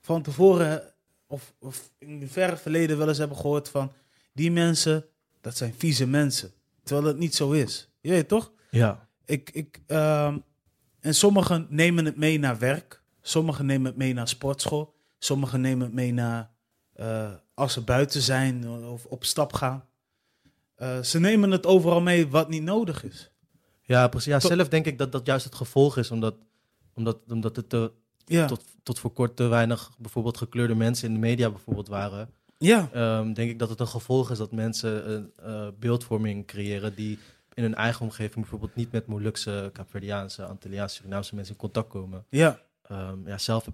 van tevoren of, of in het verre verleden wel eens hebben gehoord van die mensen, dat zijn vieze mensen. Terwijl het niet zo is. Je weet toch? Ja, Ik, ik, ehm, en sommigen nemen het mee naar werk. Sommigen nemen het mee naar sportschool. Sommigen nemen het mee naar eh, als ze buiten zijn of op stap gaan. Ze nemen het overal mee wat niet nodig is. ja, precies. Ja, zelf denk ik dat dat juist het gevolg is, omdat, omdat, omdat het te, Ja, tot, tot voor kort te weinig bijvoorbeeld gekleurde mensen in de media bijvoorbeeld waren. ja, Ehm, denk ik dat het een gevolg is dat mensen een eh, beeldvorming creëren die in hun eigen omgeving bijvoorbeeld niet met Molukse, Kaapverdiaanse, Antilliaanse, Surinaamse mensen in contact komen. ja, Ehm, ja, zelf,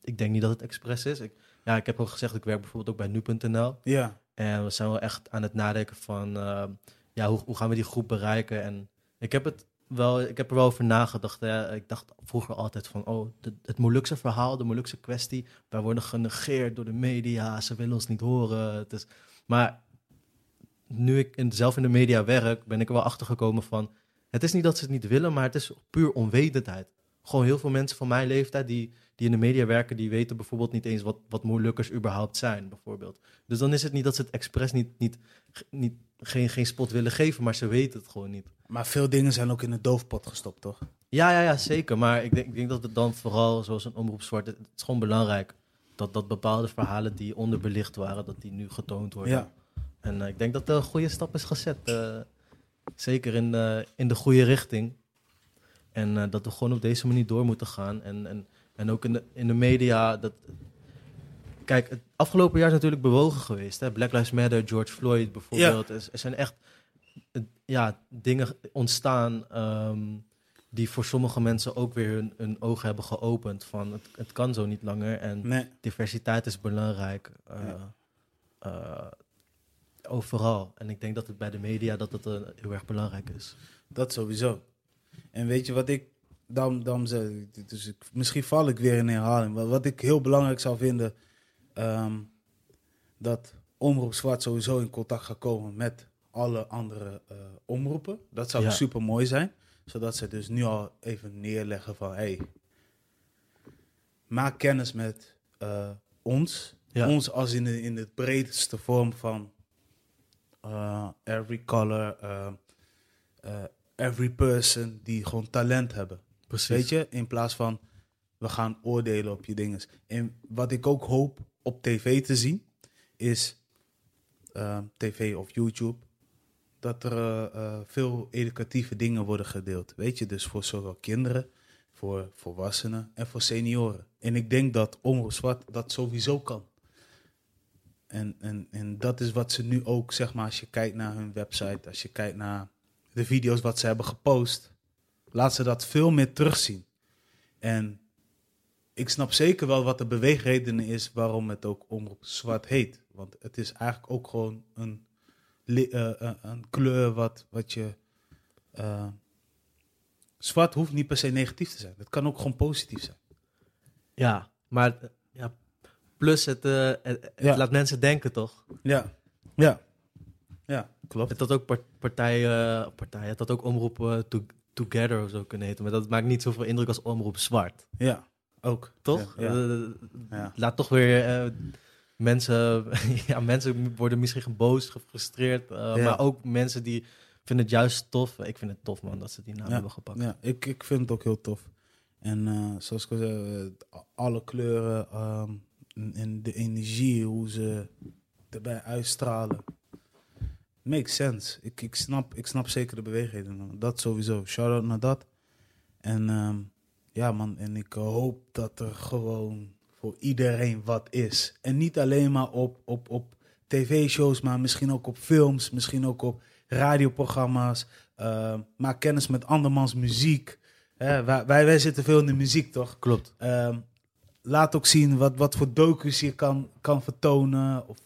ik denk niet dat het expres is. Ik, ja, ik heb ook gezegd, ik werk bijvoorbeeld ook bij nu.nl. ja, En we zijn wel echt aan het nadenken van, ehm, ja, hoe, hoe gaan we die groep bereiken? En ik heb, het wel, ik heb er wel over nagedacht. Hè. Ik dacht vroeger altijd van, oh, het Molukse verhaal, de Molukse kwestie, wij worden genegeerd door de media, ze willen ons niet horen. Het is, maar nu ik zelf in de media werk, ben ik er wel achter gekomen van, het is niet dat ze het niet willen, maar het is puur onwetendheid. gewoon heel veel mensen van mijn leeftijd die, die in de media werken, die weten bijvoorbeeld niet eens wat, wat moeilijkers überhaupt zijn, bijvoorbeeld. Dus dan is het niet dat ze het expres niet, niet, niet, geen, geen spot willen geven, maar ze weten het gewoon niet. Maar veel dingen zijn ook in de doofpot gestopt, toch? Ja, ja, ja, zeker. Maar ik denk, ik denk dat het dan vooral, zoals een omroep zwart, het, het is gewoon belangrijk dat, dat bepaalde verhalen die onderbelicht waren, dat die nu getoond worden. Ja. En eh, ik denk dat er een goede stap is gezet. eh, zeker in, eh, in de goede richting. En dat we gewoon op deze manier door moeten gaan. En, en, en ook in de, in de media. Dat... Kijk, het afgelopen jaar is natuurlijk bewogen geweest. Hè? Black Lives Matter, George Floyd bijvoorbeeld. Er, er zijn echt ja, dingen ontstaan. ehm, die voor sommige mensen ook weer hun, hun ogen hebben geopend. Van het, het kan zo niet langer. En Nee. diversiteit is belangrijk. eh, eh, overal. En ik denk dat het bij de media dat het, eh, heel erg belangrijk is. Dat sowieso. En weet je wat ik dan, dan dus ik, misschien val ik weer in herhaling. Maar wat ik heel belangrijk zou vinden, ehm, dat Omroep Zwart sowieso in contact gaat komen met alle andere eh, omroepen. Dat zou Ja. super mooi zijn. Zodat ze dus nu al even neerleggen van, hey, maak kennis met eh, ons. Ja. Ons als in de, in de breedste vorm van eh, every color, every person die gewoon talent hebben. Weet je, in plaats van we gaan oordelen op je dinges. En wat ik ook hoop op tv te zien, is eh, tv of YouTube, dat er eh, eh, veel educatieve dingen worden gedeeld. Weet je, dus voor zowel kinderen, voor volwassenen en voor senioren. En ik denk dat Omroep dat sowieso kan. En, en, en dat is wat ze nu ook, zeg maar, als je kijkt naar hun website, als je kijkt naar de video's wat ze hebben gepost, laat ze dat veel meer terugzien. En ik snap zeker wel wat de beweegreden is waarom het ook Omroep Zwart heet. Want het is eigenlijk ook gewoon een, eh, eh, een kleur wat, wat je... eh, zwart hoeft niet per se negatief te zijn. Het kan ook gewoon positief zijn. Ja, maar ja, plus het, het, het Ja. laat mensen denken, toch? Ja, ja, ja, klopt. Het had ook part- partijen, partijen, het had ook omroep to- Together of zo kunnen heten. Maar dat maakt niet zoveel indruk als omroep zwart, Ja, ook. toch? Ja, ja. Eh. Laat toch weer eh, mensen, <laughs> ja, mensen worden misschien boos, gefrustreerd. eh, Ja. Maar ook mensen die vinden het juist tof. Ik vind het tof, man, dat ze die naam Ja. hebben gepakt. Ja, ik, ik vind het ook heel tof. En zoals ik al zei, alle kleuren ehm, en- en de energie, hoe ze erbij uitstralen. Makes sense. Ik, ik, snap, ik snap zeker de bewegingen. Dat sowieso. Shout-out naar dat. En ehm, ja man, en ik hoop dat er gewoon voor iedereen wat is. En niet alleen maar op, op, op tv-shows, maar misschien ook op films, misschien ook op radioprogramma's. Eh, maak kennis met andermans muziek. Hè, wij, wij, wij zitten veel in de muziek, toch? Klopt. Ehm, laat ook zien wat, wat voor docus je kan, kan vertonen. Of,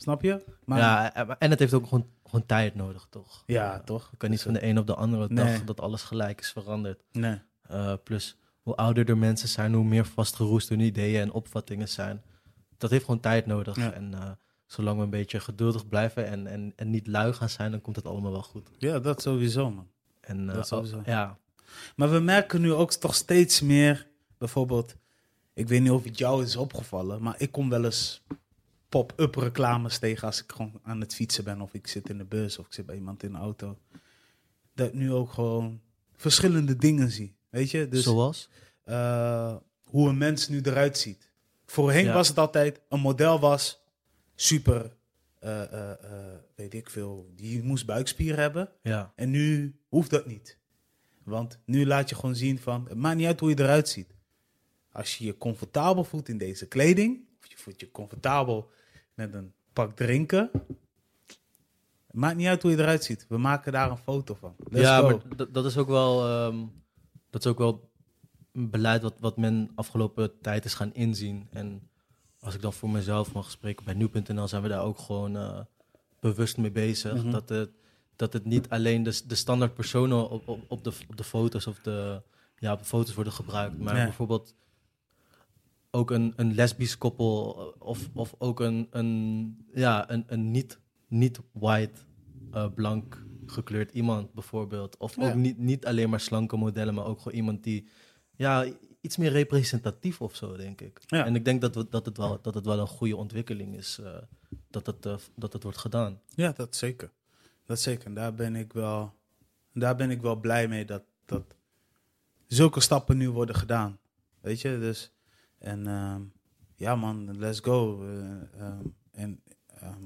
snap je? Maar, ja, eh, en het heeft ook gewoon, gewoon tijd nodig, toch? ja, toch? Je kan niet van de een op de andere dag dat alles gelijk is veranderd. Nee. Eh, plus, hoe ouder de mensen zijn, hoe meer vastgeroest hun ideeën en opvattingen zijn. Dat heeft gewoon tijd nodig. Ja. En eh, zolang we een beetje geduldig blijven en, en, en niet lui gaan zijn, dan komt het allemaal wel goed. Ja, dat sowieso, man. En, Dat sowieso. ja, Maar we merken nu ook toch steeds meer, bijvoorbeeld, ik weet niet of het jou is opgevallen, maar ik kom wel eens pop-up reclames tegen als ik gewoon aan het fietsen ben of ik zit in de bus of ik zit bij iemand in de auto. Dat ik nu ook gewoon verschillende dingen zie, weet je? Dus zoals? eh, hoe een mens nu eruit ziet. Voorheen Ja. was het altijd, een model was super, eh, weet ik veel, die moest buikspieren hebben. Ja, En nu hoeft dat niet. Want nu laat je gewoon zien van, het maakt niet uit hoe je eruit ziet. Als je je comfortabel voelt in deze kleding, of je voelt je comfortabel met een pak drinken, maakt niet uit hoe je eruit ziet. We maken daar een foto van. Let's ja go. maar dat- is ook wel, ehm, dat is ook wel een beleid wat, wat men afgelopen tijd is gaan inzien. En als ik dan voor mezelf mag spreken, bij nu.nl zijn we daar ook gewoon eh, bewust mee bezig. Mhm. dat, het, dat het niet alleen de, de standaard personen op, op, op, de, op de foto's of de, ja, op de foto's worden gebruikt. Maar bijvoorbeeld ook een, een lesbisch koppel eh, of, of ook een, een, ja, een, een niet, niet white, eh, blank gekleurd iemand bijvoorbeeld. Of Ja. ook niet, niet alleen maar slanke modellen, maar ook gewoon iemand die ja, iets meer representatief of zo, denk ik. Ja. En ik denk dat, we, dat, het wel, dat het wel een goede ontwikkeling is eh, dat, het, dat het wordt gedaan. Ja, dat zeker. Dat zeker. En daar ben ik wel, daar ben ik wel blij mee dat, dat zulke stappen nu worden gedaan. Weet je, dus. En ehm, ja, man, let's go. Eh, ehm, en ehm,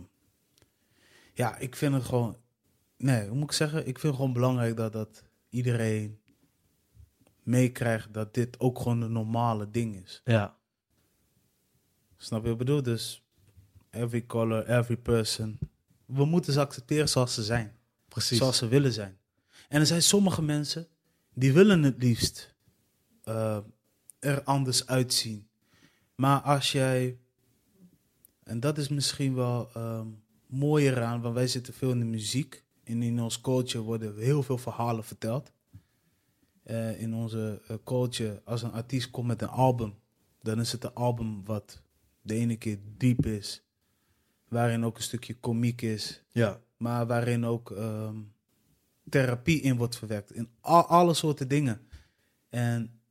ja, ik vind het gewoon. Nee, hoe moet ik zeggen? Ik vind het gewoon belangrijk dat, dat iedereen meekrijgt dat dit ook gewoon een normale ding is. Ja, Snap je wat ik bedoel? Dus every color, every person. We moeten ze accepteren zoals ze zijn. precies. Zoals ze willen zijn. En er zijn sommige mensen die willen het liefst eh, er anders uitzien. Maar als jij, en dat is misschien wel ehm, mooier aan, want wij zitten veel in de muziek. En in ons culture worden heel veel verhalen verteld. Eh, in onze eh, culture, als een artiest komt met een album, dan is het een album wat de ene keer diep is. Waarin ook een stukje komiek is Ja, maar waarin ook ehm, therapie in wordt verwerkt. In al, alle soorten dingen. En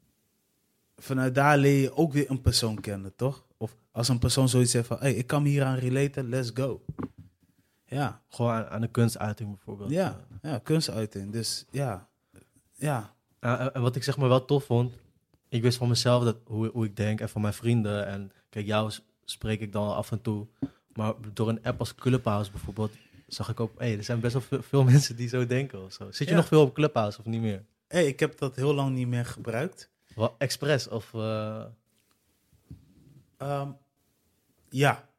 vanuit daar leer je ook weer een persoon kennen, toch? Of als een persoon zoiets zegt van, hey, ik kan me hier aan relaten, let's go. Ja, gewoon aan, aan de kunstuiting bijvoorbeeld. ja, ja, kunstuiting. Dus ja, ja, en- en wat ik zeg maar wel tof vond, ik wist van mezelf dat, hoe, hoe ik denk en van mijn vrienden. En kijk, jou spreek ik dan af en toe. Maar door een app als Clubhouse bijvoorbeeld, zag ik ook, hey, er zijn best wel veel, veel <laughs> mensen die zo denken of zo. Zit je Ja. nog veel op Clubhouse of niet meer? hey, ik heb dat heel lang niet meer gebruikt. Wel, expres of... eh, Ehm, ja.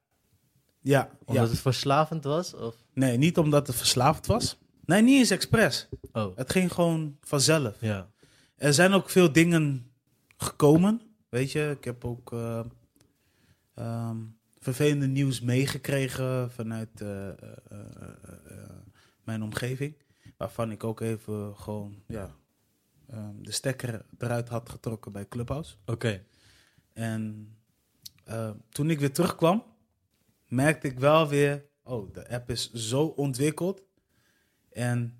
Ja, omdat ja. het verslavend was? Of? Nee, niet omdat het verslaafd was. Nee, niet eens expres. Oh, Het ging gewoon vanzelf. ja. Er zijn ook veel dingen gekomen. Weet je, ik heb ook eh, ehm, vervelende nieuws meegekregen vanuit eh, mijn omgeving. Waarvan ik ook even gewoon ja, ehm, de stekker eruit had getrokken bij Clubhouse. Oké. En eh, toen ik weer terugkwam, merkte ik wel weer, oh, de app is zo ontwikkeld. En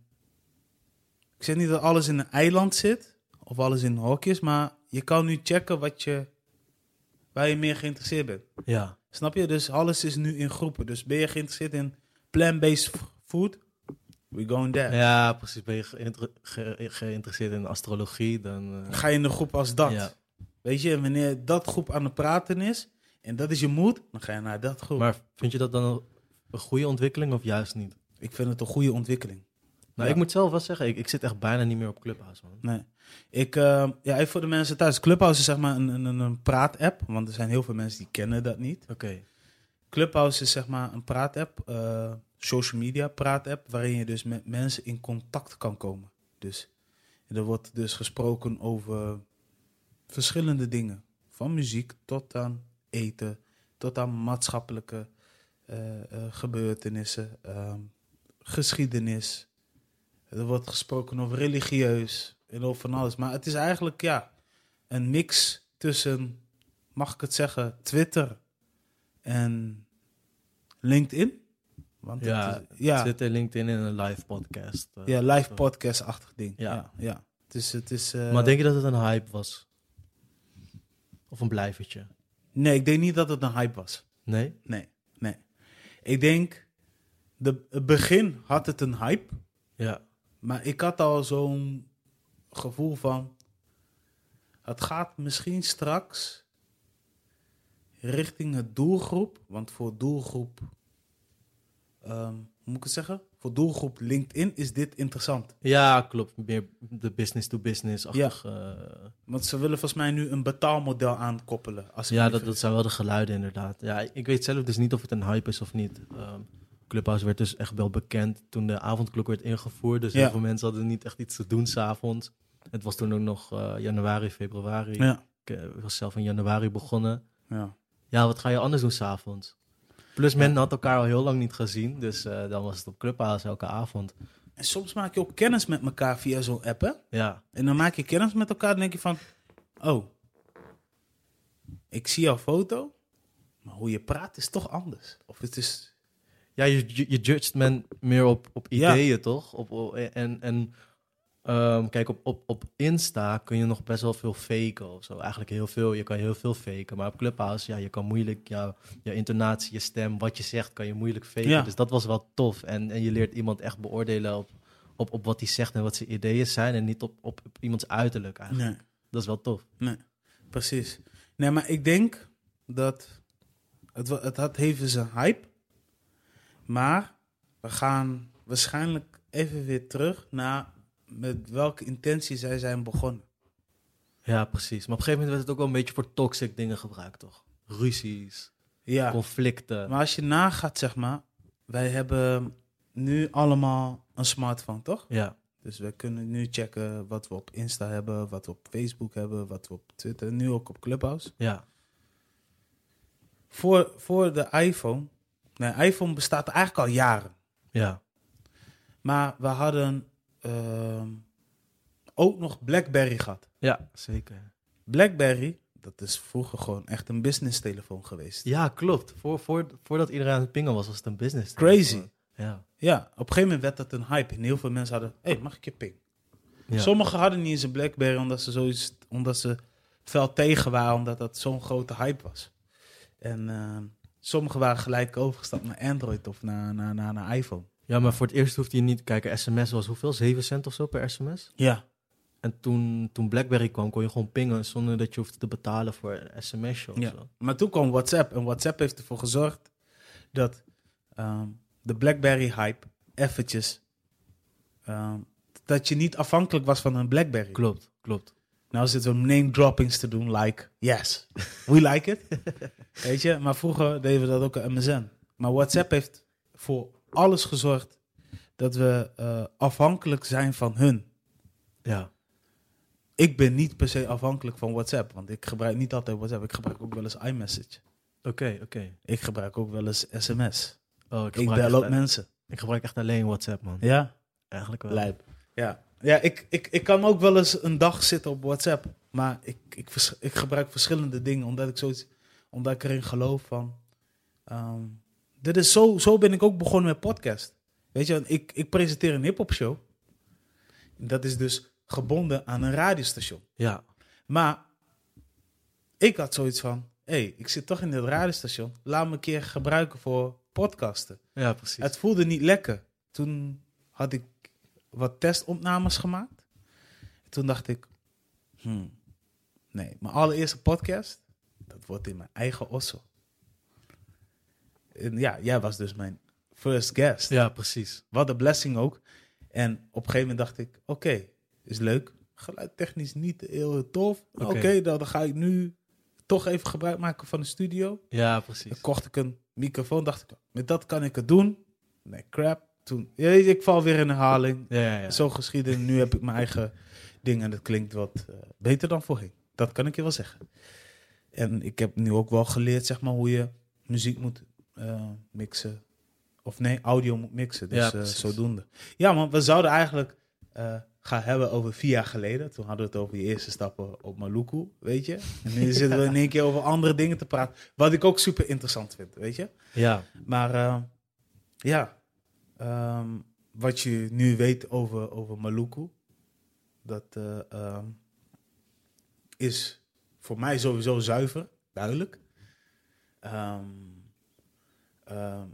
ik zeg niet dat alles in een eiland zit, of alles in hokjes, maar je kan nu checken wat je, waar je meer geïnteresseerd bent. Ja. Snap je? Dus alles is nu in groepen. Dus ben je geïnteresseerd in plant-based food? We going there. ja, precies. Ben je geïnter- ge- geïnteresseerd in astrologie, dan... eh, Ga je in een groep als dat. Ja. Weet je, en wanneer dat groep aan het praten is, en dat is je moed, dan ga je naar dat groep. Maar vind je dat dan een- goede ontwikkeling of juist niet? Ik vind het een goede ontwikkeling. Nou, Ja. ik moet zelf wel zeggen, ik, ik zit echt bijna niet meer op Clubhouse, man. Nee. Ik, eh, ja, even voor de mensen thuis. Clubhouse is zeg maar een, een, een praat-app, want er zijn heel veel mensen die kennen dat niet. Oké. Clubhouse is zeg maar een praat-app, eh, social media praat-app, waarin je dus met mensen in contact kan komen. Dus er wordt dus gesproken over verschillende dingen. Van muziek tot aan eten, tot aan maatschappelijke eh, eh, gebeurtenissen, ehm, geschiedenis. Er wordt gesproken over religieus en over van alles. Maar het is eigenlijk ja, een mix tussen, mag ik het zeggen, Twitter en LinkedIn. Want Ja, het is- ja, Zit er LinkedIn in een live podcast. eh, ja, live podcast-achtig ding. Ja. Ja, ja. Dus het is. eh, Maar denk je dat het een hype was? Of een blijvertje? Nee, ik denk niet dat het een hype was. Nee? Nee, nee. Ik denk, de, het begin had het een hype. Ja. Maar ik had al zo'n gevoel van. Het gaat misschien straks richting het doelgroep. Want voor doelgroep. Hoe moet ik het zeggen? Voor doelgroep LinkedIn is dit interessant. Ja, klopt. Meer de business-to-business-achtig. Ja, Want ze willen volgens mij nu een betaalmodel aankoppelen. Als ja dat, dat zijn wel de geluiden inderdaad. Ja, ik weet zelf dus niet of het een hype is of niet. Ehm, Clubhouse werd dus echt wel bekend toen de avondklok werd ingevoerd. Dus Ja. heel veel mensen hadden niet echt iets te doen s'avonds. Het was toen ook nog eh, januari, februari. Ja, Ik eh, was zelf in januari begonnen. ja. Ja, wat ga je anders doen s'avonds? Plus men had elkaar al heel lang niet gezien. Dus eh, dan was het op Clubhouse elke avond. En soms maak je ook kennis met elkaar via zo'n app, hè? Ja, En dan maak je kennis met elkaar. Dan denk je van, oh, ik zie jouw foto, maar hoe je praat is toch anders. Of het is, ja je, je, je judgt men meer op, op Ja. ideeën, toch? Op- en, en Ehm, kijk, op, op, op Insta kun je nog best wel veel faken of zo. Eigenlijk heel veel. Je kan heel veel faken. Maar op Clubhouse, ja, je kan moeilijk jouw je intonatie, je stem, wat je zegt, kan je moeilijk faken. Ja. Dus dat was wel tof. En, en je leert iemand echt beoordelen op, op, op wat hij zegt en wat zijn ideeën zijn. En niet op, op, op iemands uiterlijk eigenlijk. Nee. Dat is wel tof. Nee, precies. Nee, maar ik denk dat het, het had even zijn hype. Maar we gaan waarschijnlijk even weer terug naar met welke intentie zij zijn begonnen. Ja, precies. Maar op een gegeven moment werd het ook wel een beetje voor toxic dingen gebruikt, toch? Ruzies, Ja, conflicten. maar als je nagaat, zeg maar, wij hebben nu allemaal een smartphone, toch? Ja, Dus we kunnen nu checken wat we op Insta hebben, wat we op Facebook hebben, wat we op Twitter, nu ook op Clubhouse. ja, Voor, voor de iPhone, nee, iPhone bestaat eigenlijk al jaren. ja, Maar we hadden ehm, ook nog BlackBerry gehad. ja, zeker. BlackBerry, dat is vroeger gewoon echt een business telefoon geweest. Ja, klopt. Voor, voor, voordat iedereen aan het pingen was, was het een business. Crazy. Ja. Ja, op een gegeven moment werd dat een hype. En heel veel mensen hadden, hé, hey, mag ik je ping? ja. Sommigen hadden niet eens een BlackBerry omdat ze, zoiets, omdat ze fel tegen waren, omdat dat zo'n grote hype was. En ehm, sommigen waren gelijk overgestapt naar Android of naar, naar, naar, naar iPhone. Ja, maar voor het eerst hoefde je niet te kijken. SMS was hoeveel? 7 cent of zo per sms? Ja, En toen, toen BlackBerry kwam, kon je gewoon pingen zonder dat je hoefde te betalen voor een sms'je of Ja. zo. maar toen kwam WhatsApp. En WhatsApp heeft ervoor gezorgd dat ehm, de BlackBerry-hype eventjes... ehm, dat je niet afhankelijk was van een BlackBerry. Klopt, klopt. Nou zitten we name droppings te doen, like, yes, we like it. <laughs> Weet je, maar vroeger deden we dat ook aan MSN. Maar WhatsApp heeft voor alles gezorgd dat we eh, afhankelijk zijn van hun. Ja, Ik ben niet per se afhankelijk van WhatsApp, want ik gebruik niet altijd WhatsApp. Ik gebruik ook wel eens iMessage. oké, oké. Ik gebruik ook wel eens sms. Oh, Ik gebruik bel ook mensen. Ik gebruik echt alleen WhatsApp, man. Ja, Eigenlijk wel. lijp. Ja, ja ik, ik, ik kan ook wel eens een dag zitten op WhatsApp. Maar ik, ik, vers- ik gebruik verschillende dingen, omdat ik, zoiets, omdat ik erin geloof van... ehm, dit is zo, zo ben ik ook begonnen met podcast. Weet je, ik, ik presenteer een hip-hop show. Dat is dus gebonden aan een radiostation. Ja, Maar ik had zoiets van: hé, hey, ik zit toch in dit radiostation. Laat me een keer gebruiken voor podcasten. ja, precies. Het voelde niet lekker. Toen had ik wat testopnames gemaakt. Toen dacht ik: hmm, nee, mijn allereerste podcast, dat wordt in mijn eigen osso. En ja, jij was dus mijn first guest. Ja, precies. Wat een blessing ook. En op een gegeven moment dacht ik, oké, is leuk. Geluidtechnisch niet heel tof. Oké, dan, dan ga ik nu toch even gebruik maken van de studio. Ja, Dan precies. kocht ik een microfoon, dacht ik, met dat kan ik het doen. Nee, crap. Toen, ja, ik val weer in herhaling. Ja, ja. Zo geschieden. Nu heb ik mijn eigen <laughs> ding en dat klinkt wat eh, beter dan voorheen. Dat kan ik je wel zeggen. En ik heb nu ook wel geleerd, zeg maar, hoe je muziek moet eh, mixen. Of nee, audio moet mixen. Dus Ja, eh, zodoende. Ja, man, we zouden eigenlijk eh, gaan hebben over vier jaar geleden. Toen hadden we het over je eerste stappen op Maluku, weet je. En nu <laughs> zitten we in één keer over andere dingen te praten. Wat ik ook super interessant vind, weet je. Ja, Maar ja, ehm, wat je nu weet over, over Maluku, dat eh, ehm, is voor mij sowieso zuiver, duidelijk. Ehm, ehm,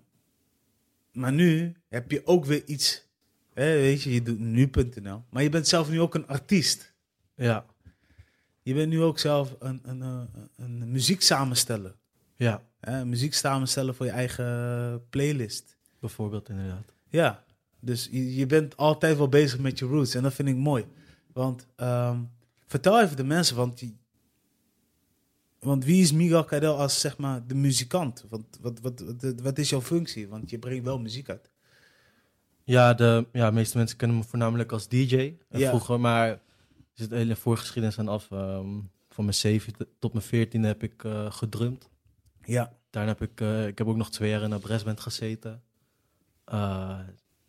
maar nu heb je ook weer iets, hè, weet je, je doet nu.nl, maar je bent zelf nu ook een artiest. ja, Je bent nu ook zelf een, een, een, een muziek samensteller. ja. Hè, muziek samenstellen voor je eigen playlist. Bijvoorbeeld inderdaad. Ja, dus je, je bent altijd wel bezig met je roots. En dat vind ik mooi. Want ehm, vertel even de mensen, want, die, want wie is Miguel Cadel als zeg maar de muzikant? Want wat, wat, wat, wat is jouw functie? Want je brengt wel muziek uit. Ja, de ja, meeste mensen kennen me voornamelijk als DJ. Ja. Vroeger, maar er zit hele voorgeschiedenis aan af. Ehm, van mijn 7 tot mijn 14 heb ik eh gedrumd. Ja, Daarna heb ik, eh, ik heb ook nog twee jaar in een brassband gezeten. Eh,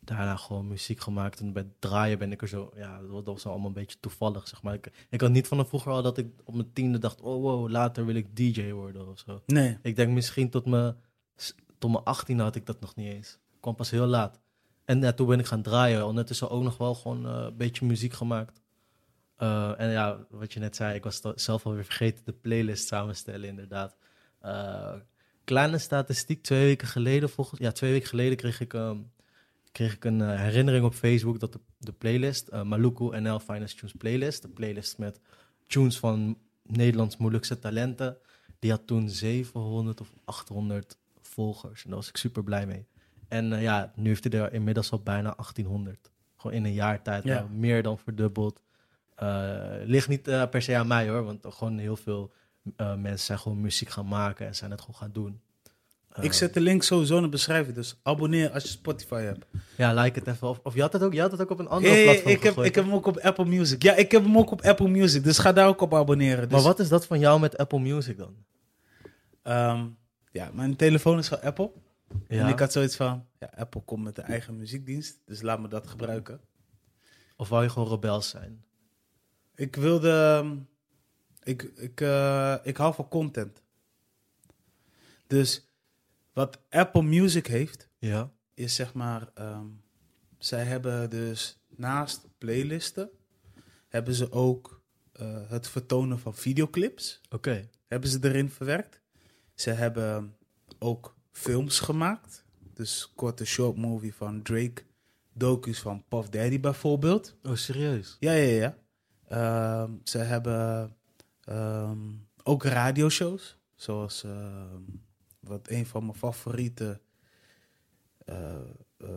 daarna gewoon muziek gemaakt. En bij het draaien ben ik er zo, ja, dat was allemaal een beetje toevallig, zeg maar. Ik, ik had niet van vroeger al dat ik op mijn tiende dacht, oh wow, later wil ik DJ worden of zo. nee. Ik denk misschien tot mijn, tot mijn 18 had ik dat nog niet eens. kwam pas heel laat. En ja, toen ben ik gaan draaien. Ondertussen ook nog wel gewoon eh, een beetje muziek gemaakt. Eh, en ja, wat je net zei, ik was zelf alweer vergeten de playlist samenstellen, inderdaad. Eh, kleine statistiek, twee weken geleden, volgens, ja, twee weken geleden kreeg ik, ehm, kreeg ik een eh, herinnering op Facebook dat de, de playlist, eh Maluku NL Finest Tunes Playlist, de playlist met tunes van Nederlands moeilijkste talenten, die had toen 700 of 800 volgers. En daar was ik super blij mee. En eh, ja, nu heeft hij er inmiddels al bijna 1800. Gewoon in een jaar tijd Ja. nou, meer dan verdubbeld. Ligt niet per se aan mij hoor, want gewoon heel veel mensen zijn gewoon muziek gaan maken en zijn het gewoon gaan doen. Eh, Ik zet de link sowieso in de beschrijving, dus abonneer als je Spotify hebt. Ja, like het even. Of, of je had het ook, je had het ook op een andere Hey, platform ik, heb, gegooid, ik heb hem ook op Apple Music. Ja, ik heb hem ook op Apple Music, dus ga daar ook op abonneren. Dus, Maar wat is dat van jou met Apple Music dan? ehm, ja, mijn telefoon is van Apple. Ja? En ik had zoiets van, ja, Apple komt met een eigen muziekdienst, dus laat me dat gebruiken. Of wou je gewoon rebels zijn? Ik wilde, ehm, ik, ik, eh, ik hou van content. Dus wat Apple Music heeft, Ja. is zeg maar, ehm, zij hebben dus naast playlisten, hebben ze ook eh, het vertonen van videoclips, Oké. hebben ze erin verwerkt. Ze hebben ook films gemaakt, dus korte short movie van Drake, docus van Puff Daddy bijvoorbeeld. Oh, serieus? Ja, ja, ja. Ehm, ze hebben ehm, ook radioshows, zoals wat een van mijn favoriete eh, eh,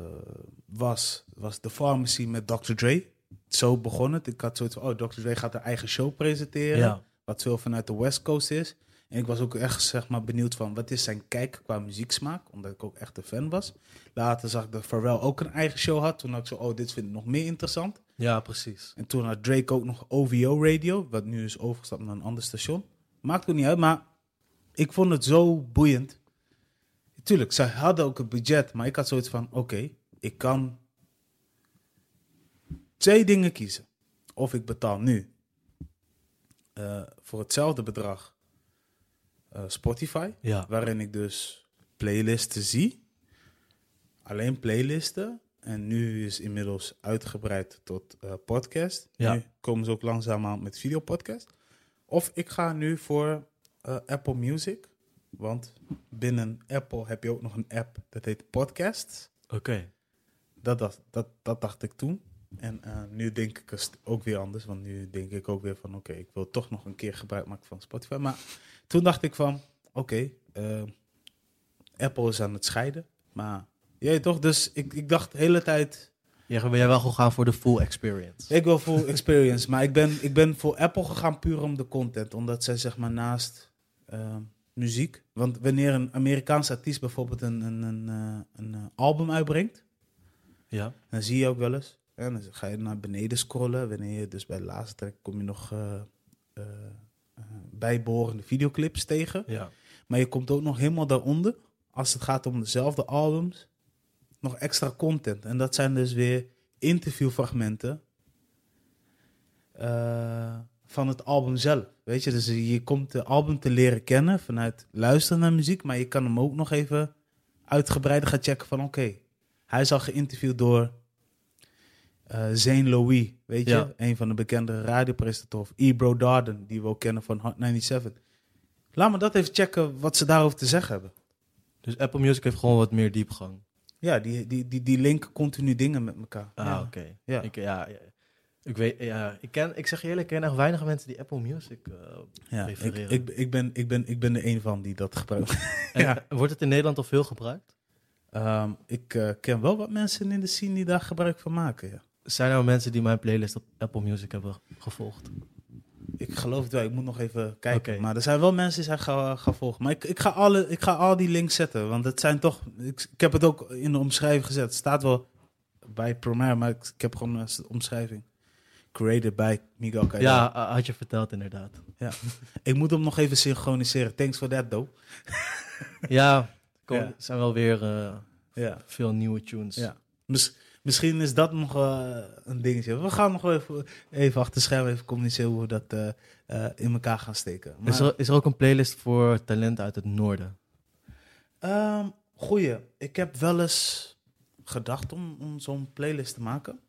was, was The Pharmacy met Dr. Dre. Zo begon het. Ik had zoiets van, oh, Dr. Dre gaat een eigen show presenteren, Ja. wat veel vanuit de West Coast is. En ik was ook echt zeg maar, benieuwd van, wat is zijn kijk qua muzieksmaak, omdat ik ook echt een fan was. Later zag ik dat Pharrell ook een eigen show had. Toen had ik zo, oh, dit vind ik nog meer interessant. Ja, precies. En toen had Drake ook nog OVO Radio, wat nu is overgestapt naar een ander station. Maakt ook niet uit, maar ik vond het zo boeiend. Tuurlijk, zij hadden ook een budget, maar ik had zoiets van: oké, ik kan twee dingen kiezen. Of ik betaal nu eh, voor hetzelfde bedrag eh, Spotify, Ja. waarin ik dus playlisten zie. Alleen playlisten. En nu is inmiddels uitgebreid tot eh, podcast. Ja. Nu komen ze ook langzaamaan met videopodcast. Of ik ga nu voor eh, Apple Music. Want binnen Apple heb je ook nog een app dat heet Podcasts. Oké. Dat, dacht- dat, dat dacht ik toen. En eh, nu denk ik het ook weer anders. Want nu denk ik ook weer van... Oké, ik wil toch nog een keer gebruik maken van Spotify. Maar toen dacht ik van... Oké, eh, Apple is aan het scheiden. Maar jij toch? Dus ik, ik dacht de hele tijd... Ja, ben jij wel gewoon gaan voor de full experience? Ik wil full experience. maar ik ben, ik ben voor Apple gegaan puur om de content. Omdat zij zeg maar naast eh, muziek... Want wanneer een Amerikaanse artiest bijvoorbeeld een, een, een, eh, een eh, album uitbrengt... Ja. Dan zie je ook wel eens. En dan ga je naar beneden scrollen. Wanneer je dus bij de laatste track kom je nog eh, eh, eh, bijbehorende videoclips tegen. Ja. Maar je komt ook nog helemaal daaronder. Als het gaat om dezelfde albums. Nog extra content. En dat zijn dus weer interviewfragmenten. van het album zelf. Weet je, dus je komt de album te leren kennen vanuit luisteren naar muziek. Maar je kan hem ook nog even uitgebreider gaan checken van oké. hij is al geïnterviewd door eh Zane Louis, weet je? Ja. Een van de bekende radiopresentatoren. Of Ebro Darden, die we ook kennen van Hot 97. Laat me dat even checken wat ze daarover te zeggen hebben. Dus Apple Music heeft gewoon wat meer diepgang. Ja, die, die, die, die linken continu dingen met elkaar. Ah, ja. oké. Ja. Ik, ja, ja. Ik weet, ja, ik ken, ik zeg je eerlijk, ik ken echt weinig mensen die Apple Music eh, Ja, ik, refereren. ik, ik, ben, ik, ben, ik ben de een van die dat gebruikt. <laughs> Ja. Wordt het in Nederland al veel gebruikt? Ehm, ik eh, ken wel wat mensen in de scene die daar gebruik van maken. Ja. Zijn er mensen die mijn playlist op Apple Music hebben gevolgd? Ik geloof het wel, ik moet nog even kijken. Maar er zijn wel mensen die zijn gaan, gaan volgen. Maar ik, ik, ga alle, ik ga al die links zetten. Want het zijn toch. Ik, ik heb het ook in de omschrijving gezet. Het staat wel bij Premiere, maar ik, ik heb gewoon een omschrijving. Created by Miguel. Ja, had je verteld inderdaad. <laughs> Ik moet hem nog even synchroniseren. Thanks for that, though. <laughs> Ja, kom, Ja. zijn wel weer eh, Ja. veel nieuwe tunes. Ja. Mis- misschien is dat nog eh, een dingetje. We gaan nog wel even, even achter de schermen even communiceren hoe we dat eh, in elkaar gaan steken. Maar, Is, er, is er ook een playlist voor talenten uit het noorden? Ehm, goeie. Ik heb wel eens gedacht om, om zo'n playlist te maken.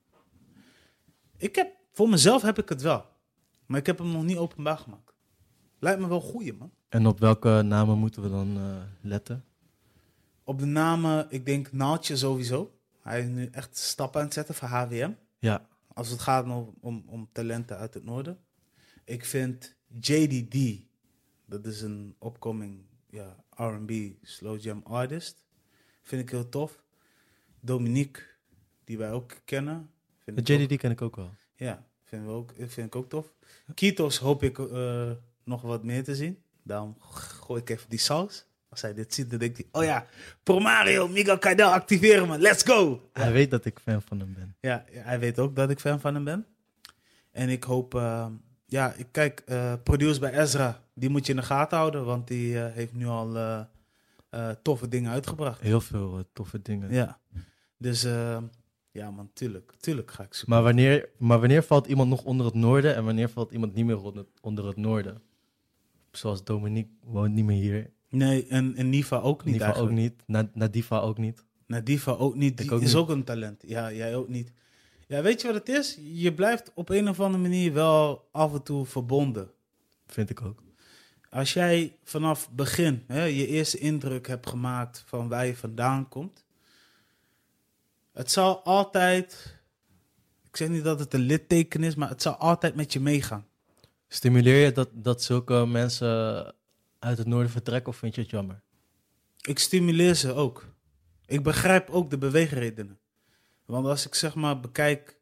Ik heb, voor mezelf heb ik het wel. Maar ik heb hem nog niet openbaar gemaakt. Lijkt me wel goeie, man. En op welke namen moeten we dan eh, letten? Op de namen, ik denk Naaltje sowieso. Hij is nu echt stappen aan het zetten voor HWM. Ja, Als het gaat om, om, om talenten uit het noorden. Ik vind JDD, dat is een opkoming ja, R&B slow jam artist. Vind ik heel tof. Dominique, die wij ook kennen. Vind ook- JDD ken ik ook wel. Ja, vinden we ook, vind ik ook tof. Kitos hoop ik eh, nog wat meer te zien. Daarom gooi ik even die saus. Als hij dit ziet, dan denkt hij... Oh ja, Pro Mario, Miguel Kaidel, activeren me. Let's go! Hij weet dat ik fan van hem ben. Ja, hij weet ook dat ik fan van hem ben. En ik hoop... eh, ja, ik kijk, eh produce bij Ezra. Die moet je in de gaten houden. Want die eh, heeft nu al toffe dingen uitgebracht. Heel veel toffe dingen. Ja. Dus eh, ja man, tuurlijk. Tuurlijk ga ik zoeken. Maar, wanneer, maar wanneer valt iemand nog onder het noorden en wanneer valt iemand niet meer onder, onder het noorden? Zoals Dominique woont niet meer hier. Nee, en, en Niva ook niet Niva ook niet. Na- Nadifa ook niet. Nadiva ook niet. Die Ik ook is niet. ook een talent. Ja, jij ook niet. Ja, weet je wat het is? Je blijft op een of andere manier wel af en toe verbonden. Vind ik ook. Als jij vanaf begin hè, je eerste indruk hebt gemaakt van waar je vandaan komt. Het zal altijd, ik zeg niet dat het een litteken is, maar het zal altijd met je meegaan. Stimuleer je dat, dat zulke mensen uit het noorden vertrekken of vind je het jammer? Ik stimuleer ze ook. Ik begrijp ook de beweegredenen. Want als ik zeg maar bekijk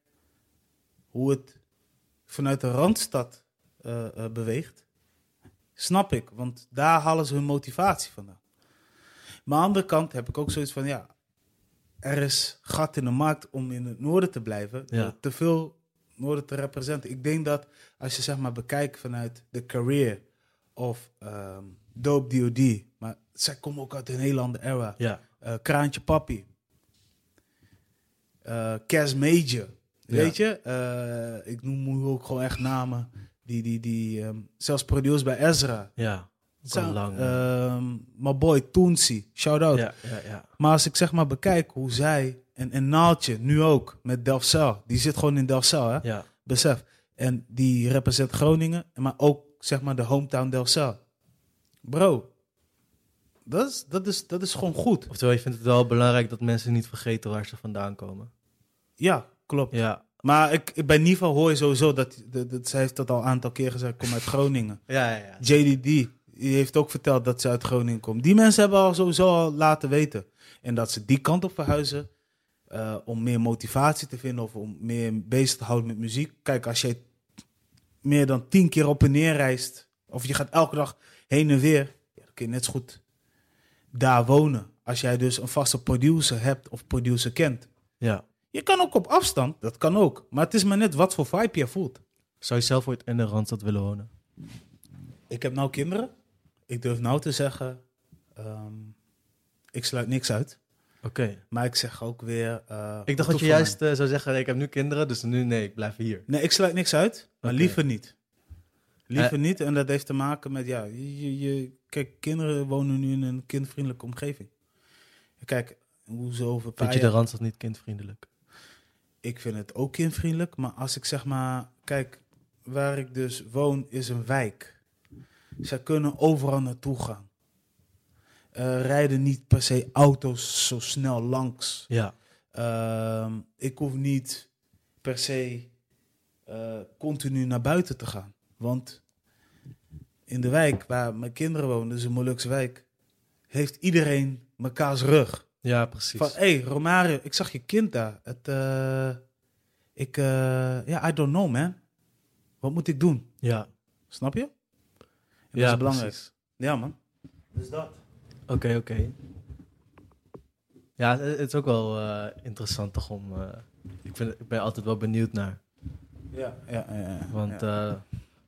hoe het vanuit de Randstad eh, eh, beweegt, snap ik. Want daar halen ze hun motivatie vandaan. Maar aan de andere kant heb ik ook zoiets van, ja, er is gat in de markt om in het noorden te blijven. Ja. door Te veel noorden te representeren. Ik denk dat als je zeg maar bekijkt vanuit de career of ehm, Dope D.O.D., maar zij komen ook uit een hele andere era. Ja. Eh, Kraantje Papi. Eh Cas Major. Weet je? Eh, ik noem nu ook gewoon echt namen. Die, die, die ehm, zelfs produced bij Ezra. Ja. Zo, lang. my boy Toonsie. Shout out. ja, ja, ja. Maar als ik zeg maar bekijk hoe zij. En, en Naaltje nu ook met Delfzijl. Die zit gewoon in Delfzijl, hè? Ja. Besef. En die represent Groningen. Maar ook zeg maar de hometown Delfzijl. Bro. Dat is, dat, is, dat is gewoon goed. Oftewel, je vindt het wel belangrijk dat mensen niet vergeten waar ze vandaan komen. Ja, klopt. Ja. Maar ik, ik- bij Niva hoor je sowieso dat, dat, dat... Zij heeft dat al een aantal keer gezegd. Ik kom uit Groningen. Ja, ja, ja. JDD die heeft ook verteld dat ze uit Groningen komt. Die mensen hebben al sowieso al laten weten. En dat ze die kant op verhuizen. eh, om meer motivatie te vinden of om meer bezig te houden met muziek. Kijk, als je meer dan tien keer op en neer reist. Of je gaat elke dag heen en weer. Ja, dan kun je net zo goed daar wonen. Als jij dus een vaste producer hebt of producer kent. ja. Je kan ook op afstand, dat kan ook. Maar het is maar net wat voor vibe je voelt. Zou je zelf ooit in de Randstad willen wonen? Ik heb nou kinderen. Ik durf nou te zeggen, ehm, ik sluit niks uit. Oké. Maar ik zeg ook weer... eh, Ik dacht dat je juist eh, zou zeggen, ik heb nu kinderen, dus nu nee, ik blijf hier. Nee, ik sluit niks uit, maar liever niet. Liever Eh. niet. En dat heeft te maken met, ja, je, je, kijk, kinderen wonen nu in een kindvriendelijke omgeving. Kijk, hoe ze over Vind je de Randstad niet kindvriendelijk? Ik vind het ook kindvriendelijk, maar als ik zeg maar, kijk, waar ik dus woon is een wijk. Zij kunnen overal naartoe gaan. Rijden niet per se auto's zo snel langs. Ja. Ehm, ik hoef niet per se eh, continu naar buiten te gaan. Want in de wijk waar mijn kinderen wonen, dus een Molukse wijk, heeft iedereen mekaars rug. Ja, precies. Van, hé, hey, Romario, ik zag je kind daar. Het, eh, ik, eh, ja, I don't know, man. Wat moet ik doen? Ja. Snap je? En dat ja, is belangrijk. precies. Ja, man. Dus dat. Oké, oké. Ja, het het is ook wel eh, interessant toch om... eh, ik, vind, ik ben altijd wel benieuwd naar. Ja, ja, ja. ja, Want, ja. eh,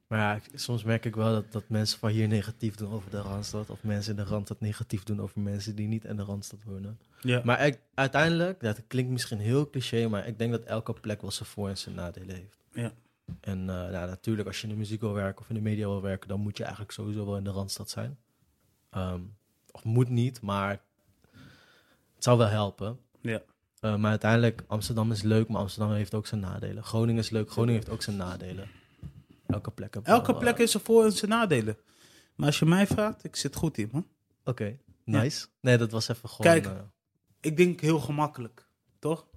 maar ja, ik- soms merk ik wel dat, dat mensen van hier negatief doen over de Randstad. Of mensen in de Randstad negatief doen over mensen die niet in de Randstad wonen. ja. Maar ik, uiteindelijk, dat klinkt misschien heel cliché, maar ik denk dat elke plek wel zijn voor- en zijn nadelen heeft. Ja. En eh, nou, natuurlijk, als je in de muziek wil werken of in de media wil werken, dan moet je eigenlijk sowieso wel in de Randstad zijn. Ehm, of moet niet, maar het zou wel helpen. Ja. Eh, maar uiteindelijk, Amsterdam is leuk, maar Amsterdam heeft ook zijn nadelen. Groningen is leuk, Groningen heeft ook zijn nadelen. Elke plek. Elke wel, plek eh, is er voor en zijn nadelen. Maar als je mij vraagt, ik zit goed hier, man. Oké, nice. Nee, dat was even gewoon... Kijk. Ik denk heel gemakkelijk, toch?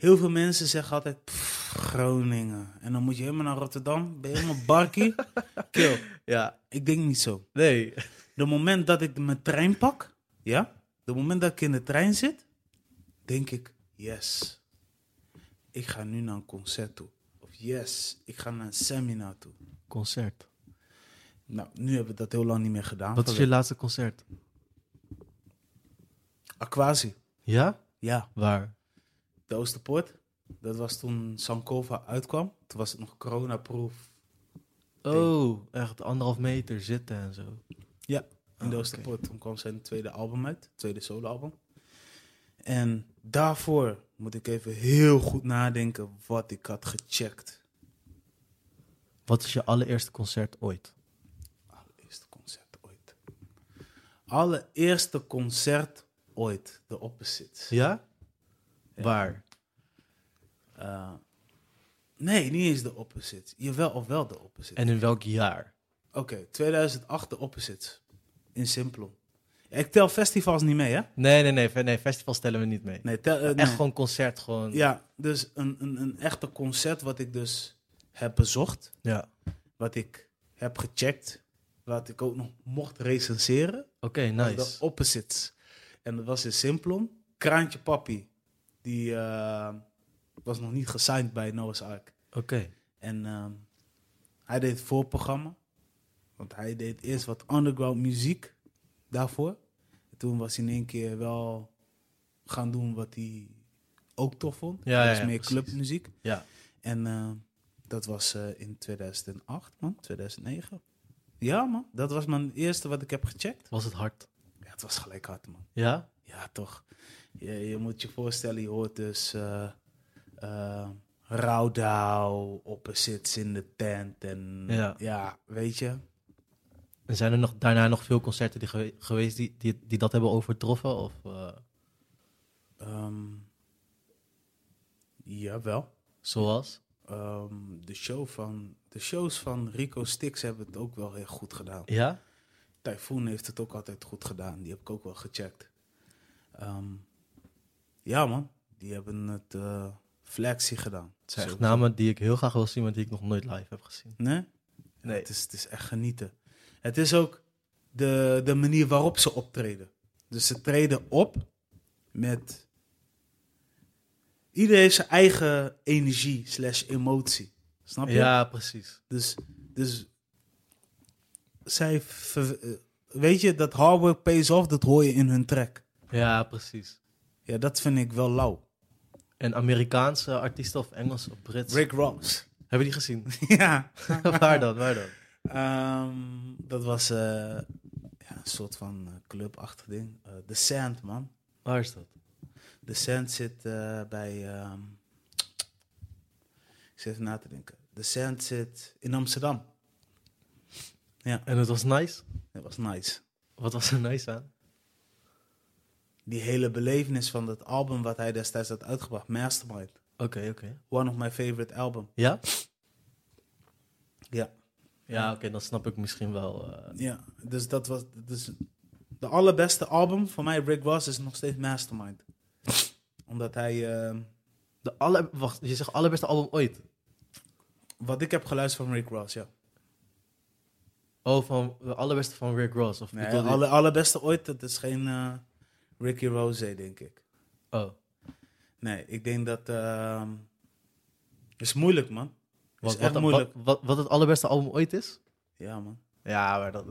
Heel veel mensen zeggen altijd "Pff, Groningen. En dan moet je helemaal naar Rotterdam. Ben je helemaal barkie? <laughs> Kill. ja, Ik denk niet zo. nee. De moment dat ik mijn trein pak, ja, de moment dat ik in de trein zit, denk ik, yes, ik ga nu naar een concert toe. Of yes, ik ga naar een seminar toe. Concert. Nou, nu hebben we dat heel lang niet meer gedaan. Wat is je laatste concert? Aquasi, Ja? ja, Waar? De Oosterpoort. Dat was toen Sankova uitkwam. Toen was het nog coronaproof. Oh, echt anderhalf meter zitten en zo. Ja, in Ah, de Oosterpoort. Toen kwam zijn tweede album uit, tweede soloalbum. En daarvoor moet ik even heel goed nadenken wat ik had gecheckt. Wat is je allereerste concert ooit? Allereerste concert ooit. Allereerste concert ooit. The Opposites. Ja? Waar? Eh, nee, niet eens The Opposites. Jawel, of wel The Opposites. En in welk jaar? Oké, 2008 The Opposites. In Simplon. Ik tel festivals niet mee, hè? Nee, nee, nee. nee festival stellen we niet mee. Nee, tel, eh, Echt nee. gewoon concert, gewoon. Ja, dus een, een, een echte concert wat ik dus heb bezocht. Ja. Wat ik heb gecheckt. Wat ik ook nog mocht recenseren. Oké, nice. De Opposites. En dat was in Simplon. Kraantje Papi. Die eh, was nog niet gesigned bij Noah's Ark. Oké. En ehm, hij deed het voorprogramma. Want hij deed eerst wat underground muziek daarvoor. En toen was hij in één keer wel gaan doen wat hij ook tof vond. Ja, dat meer precies. clubmuziek. Ja. En eh, dat was eh, in 2008, man. 2009. Ja, man. Dat was mijn eerste wat ik heb gecheckt. Was het hard? Ja, het was gelijk hard, man. Ja? Ja, toch. Je, je moet je voorstellen, je hoort dus eh Roudouw, Opposites in de tent. En Ja. ja, weet je. En zijn er nog, daarna nog veel concerten die gewe- geweest die, die, die dat hebben overtroffen? Of, eh, ehm jawel. zoals? Ehm, de, show van, de shows van Rico Stix hebben het ook wel heel goed gedaan. Ja? Typhoon heeft het ook altijd goed gedaan. Die heb ik ook wel gecheckt. Ehm, ja, man. Die hebben het eh flexie gedaan. Het zijn echt namen die ik heel graag wil zien, maar die ik nog nooit live heb gezien. Nee? Nee. Het, is, het is echt genieten. Het is ook de, de manier waarop ze optreden. Dus ze treden op met... Iedereen heeft zijn eigen energie slash emotie. Snap je? Ja, precies. Dus, dus zij... ver- eh, weet je, dat hard work pays off, dat hoor je in hun track. Ja, precies. Ja, dat vind ik wel lauw. En Amerikaanse artiesten of Engels of Brits? Rick Ross. Hebben die gezien? <laughs> ja. <laughs> waar dan? Waar dan? Ehm, dat was eh, ja, een soort van eh, clubachtig ding. Eh The Sand, man. Waar is dat? The Sand zit bij... ehm, ik zit even na te denken. The Sand zit in Amsterdam. Ja, En het was nice? dat was nice. Wat was er nice aan? Die hele belevenis van dat album wat hij destijds had uitgebracht, Mastermind. Oké, oké. One of my favorite album. Ja? Ja. Ja, oké, dan snap ik misschien wel. eh, Ja, dus dat was... Dus de allerbeste album voor mij, Rick Ross, is nog steeds Mastermind. Omdat hij... ehm, de aller, wacht, je zegt allerbeste album ooit? wat ik heb geluisterd van Rick Ross, ja. Oh, van de allerbeste van Rick Ross? Of Nee, alle, allerbeste ooit, dat is geen eh, Ricky Rose, denk ik. Oh, Nee, ik denk dat... ehm is moeilijk, man. wat, Is echt wat, moeilijk. Wat, wat, het allerbeste album ooit is? Ja, man. Ja, maar dat...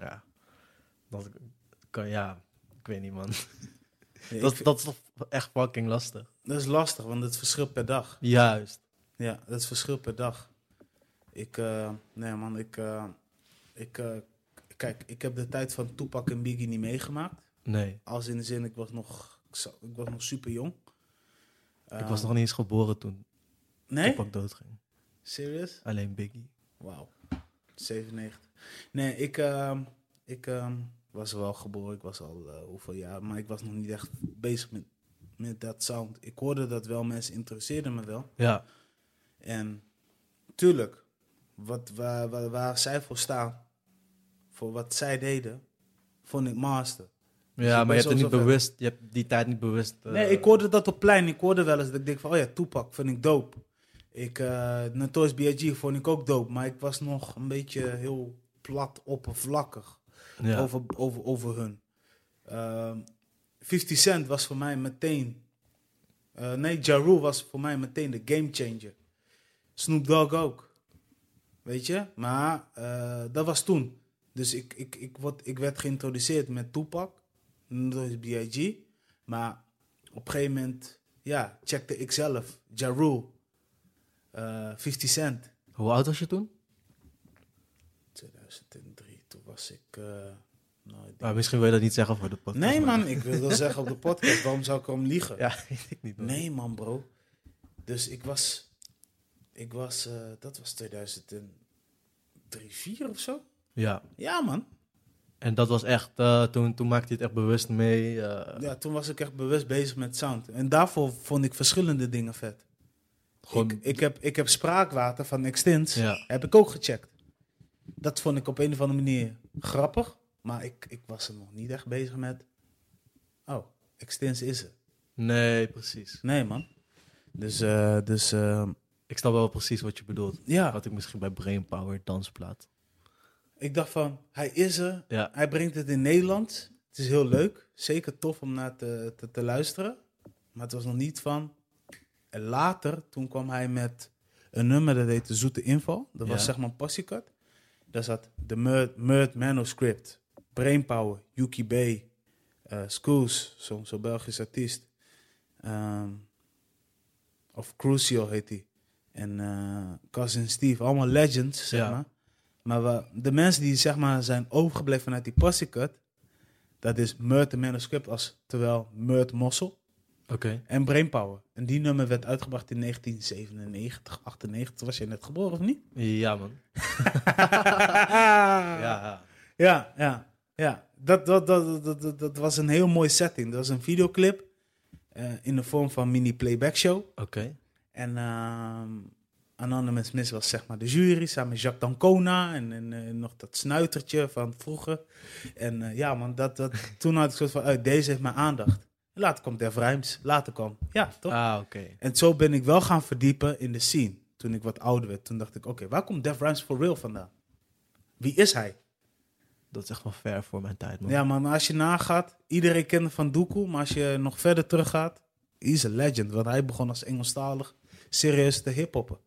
Ja. Dat kan, ja, ik weet niet, man. <laughs> Dat, dat is toch echt fucking lastig? dat is lastig, want het verschilt per dag. Juist. Ja, dat is verschil per dag. Ik, eh, nee man, ik, eh, ik, eh, kijk, ik heb de tijd van Tupac en Biggie niet meegemaakt. Nee, Als in de zin, ik was nog, ik, was nog super jong. ik was nog niet eens geboren toen Nee? Tupac doodging. Serious? Alleen Biggie. Wauw. 97. Nee, ik, ehm, ik ehm, was wel geboren, ik was al eh, hoeveel jaar, maar ik was nog niet echt bezig met, met dat sound. Ik hoorde dat wel, mensen interesseerden me wel. Ja, En tuurlijk, wat, waar, waar, waar zij voor staan, voor wat zij deden, vond ik master. Ja maar je hebt het niet bewust, je hebt die tijd niet bewust. eh, Nee, ik hoorde dat op plein. Ik hoorde wel eens dat ik denk van, oh ja, Tupac vind ik dope. Ik, eh Notorious B.I.G. vond ik ook dope, maar ik was nog een beetje heel plat, oppervlakkig ja. over, over, over hun. Ehm 50 Cent was voor mij meteen, eh, nee, Ja Rule was voor mij meteen de game changer. Snoop Dogg ook, weet je, maar eh, dat was toen. Dus ik, ik, ik, word, ik werd geïntroduceerd met Tupac, Notorious B.I.G. Maar op een gegeven moment, ja, checkte ik zelf, Ja Rule, eh 50 Cent. Hoe oud was je toen? 2003, toen was ik... eh, nou, ik Maar misschien wil je dat niet zeggen voor de podcast. Nee man, ik wil wel zeggen op de podcast, waarom zou ik erom liegen? <laughs> Ja, weet ik niet. Nee man bro. Dus ik was, ik was, eh, dat was 2003, 4 of zo? Ja, Ja man. En dat was echt, eh, toen, toen maakte je het echt bewust mee. eh, Ja, toen was ik echt bewust bezig met sound. En daarvoor vond ik verschillende dingen vet. gewoon, Ik, ik, heb, ik heb spraakwater van Extins, ja. heb ik ook gecheckt. Dat vond ik op een of andere manier grappig, maar ik, ik was er nog niet echt bezig met, oh, Extins is er. Nee, precies. Nee man. Dus, eh, dus Ik snap wel precies wat je bedoelt. ja. Wat ik misschien bij Brainpower dansplaat. Ik dacht van, hij is er. Ja, Hij brengt het in Nederland. Het is heel leuk. Zeker tof om naar te, te, te luisteren. Maar het was nog niet van. En later, toen kwam hij met een nummer dat heette Zoete Inval. Dat was Ja. zeg maar een passiekat. Daar zat de Murd, Murd Manuscript, Brainpower, Yuki B, eh Schools, zo'n zo Belgisch artiest. Ehm, of Crucial heet hij. En eh, Cousin Steve, allemaal legends, zeg Ja. maar. Maar we, de mensen die zeg maar zijn overgebleven vanuit die passiekat, dat is Murd de Manuscript, als, terwijl Murd Mossel oké. en Brainpower. En die nummer werd uitgebracht in 1997, 98. Was je net geboren of niet? Ja, man. <laughs> Ja, ja. Ja, ja. Dat, dat, dat, dat, dat, dat was een heel mooi setting. Dat was een videoclip eh, in de vorm van mini-playback show. Oké. En ehm Anonymous Miss was zeg maar de jury, samen met Jacques Dancona en, en eh, nog dat snuitertje van vroeger. En eh, ja man, dat, dat, <laughs> toen had ik soort van, uit deze heeft mijn aandacht. Later komt Def Rhymes, later kwam, ja toch? Ah, oké. En zo ben ik wel gaan verdiepen in de scene. Toen ik wat ouder werd, toen dacht ik, oké, waar komt Def Rhymes for real vandaan? Wie is hij? Dat is echt wel ver voor mijn tijd, man. Ja, maar als je nagaat, iedereen kende Van Doekoe, maar als je nog verder teruggaat, is een legend. Want hij begon als Engelstalig serieus te hiphoppen.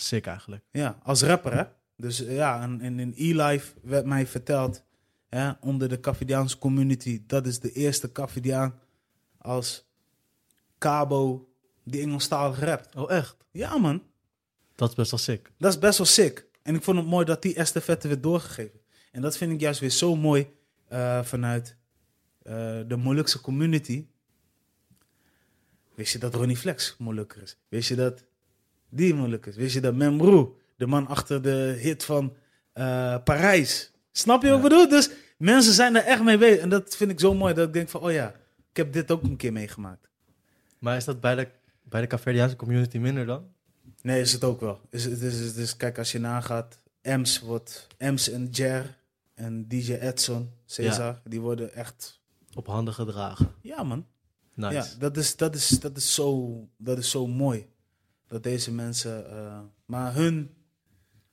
Sick eigenlijk. Ja, als rapper, hè? Dus eh, ja, en, en in E-Life werd mij verteld, hè, onder de Cavidiaanse community, dat is de eerste Cavidiaan als Cabo die Engelstalig rapt. Oh, echt? Ja, man. Dat is best wel sick. Dat is best wel sick. En ik vond het mooi dat die estafette werd doorgegeven. En dat vind ik juist weer zo mooi eh, vanuit eh, de Molukse community. Wist je dat Ronnie Flex Molukker is? Wist je dat die Moluk is? Wist je dat Memroe, de man achter de hit van eh, Parijs? Snap je wat ik bedoel? Dus mensen zijn er echt mee bezig. En dat vind ik zo mooi dat ik denk van, oh ja, ik heb dit ook een keer meegemaakt. Maar is dat bij de, bij de Caverdiaanse community minder dan? Nee, is het ook wel. Is, is, is, is, kijk, als je nagaat, Ems wordt, Ems en Jer en DJ Edson, Cesar, die worden echt, Op handen gedragen. ja man. Nice. Ja, dat is, dat, is, dat, is zo, dat is zo mooi. Dat deze mensen, eh, maar hun,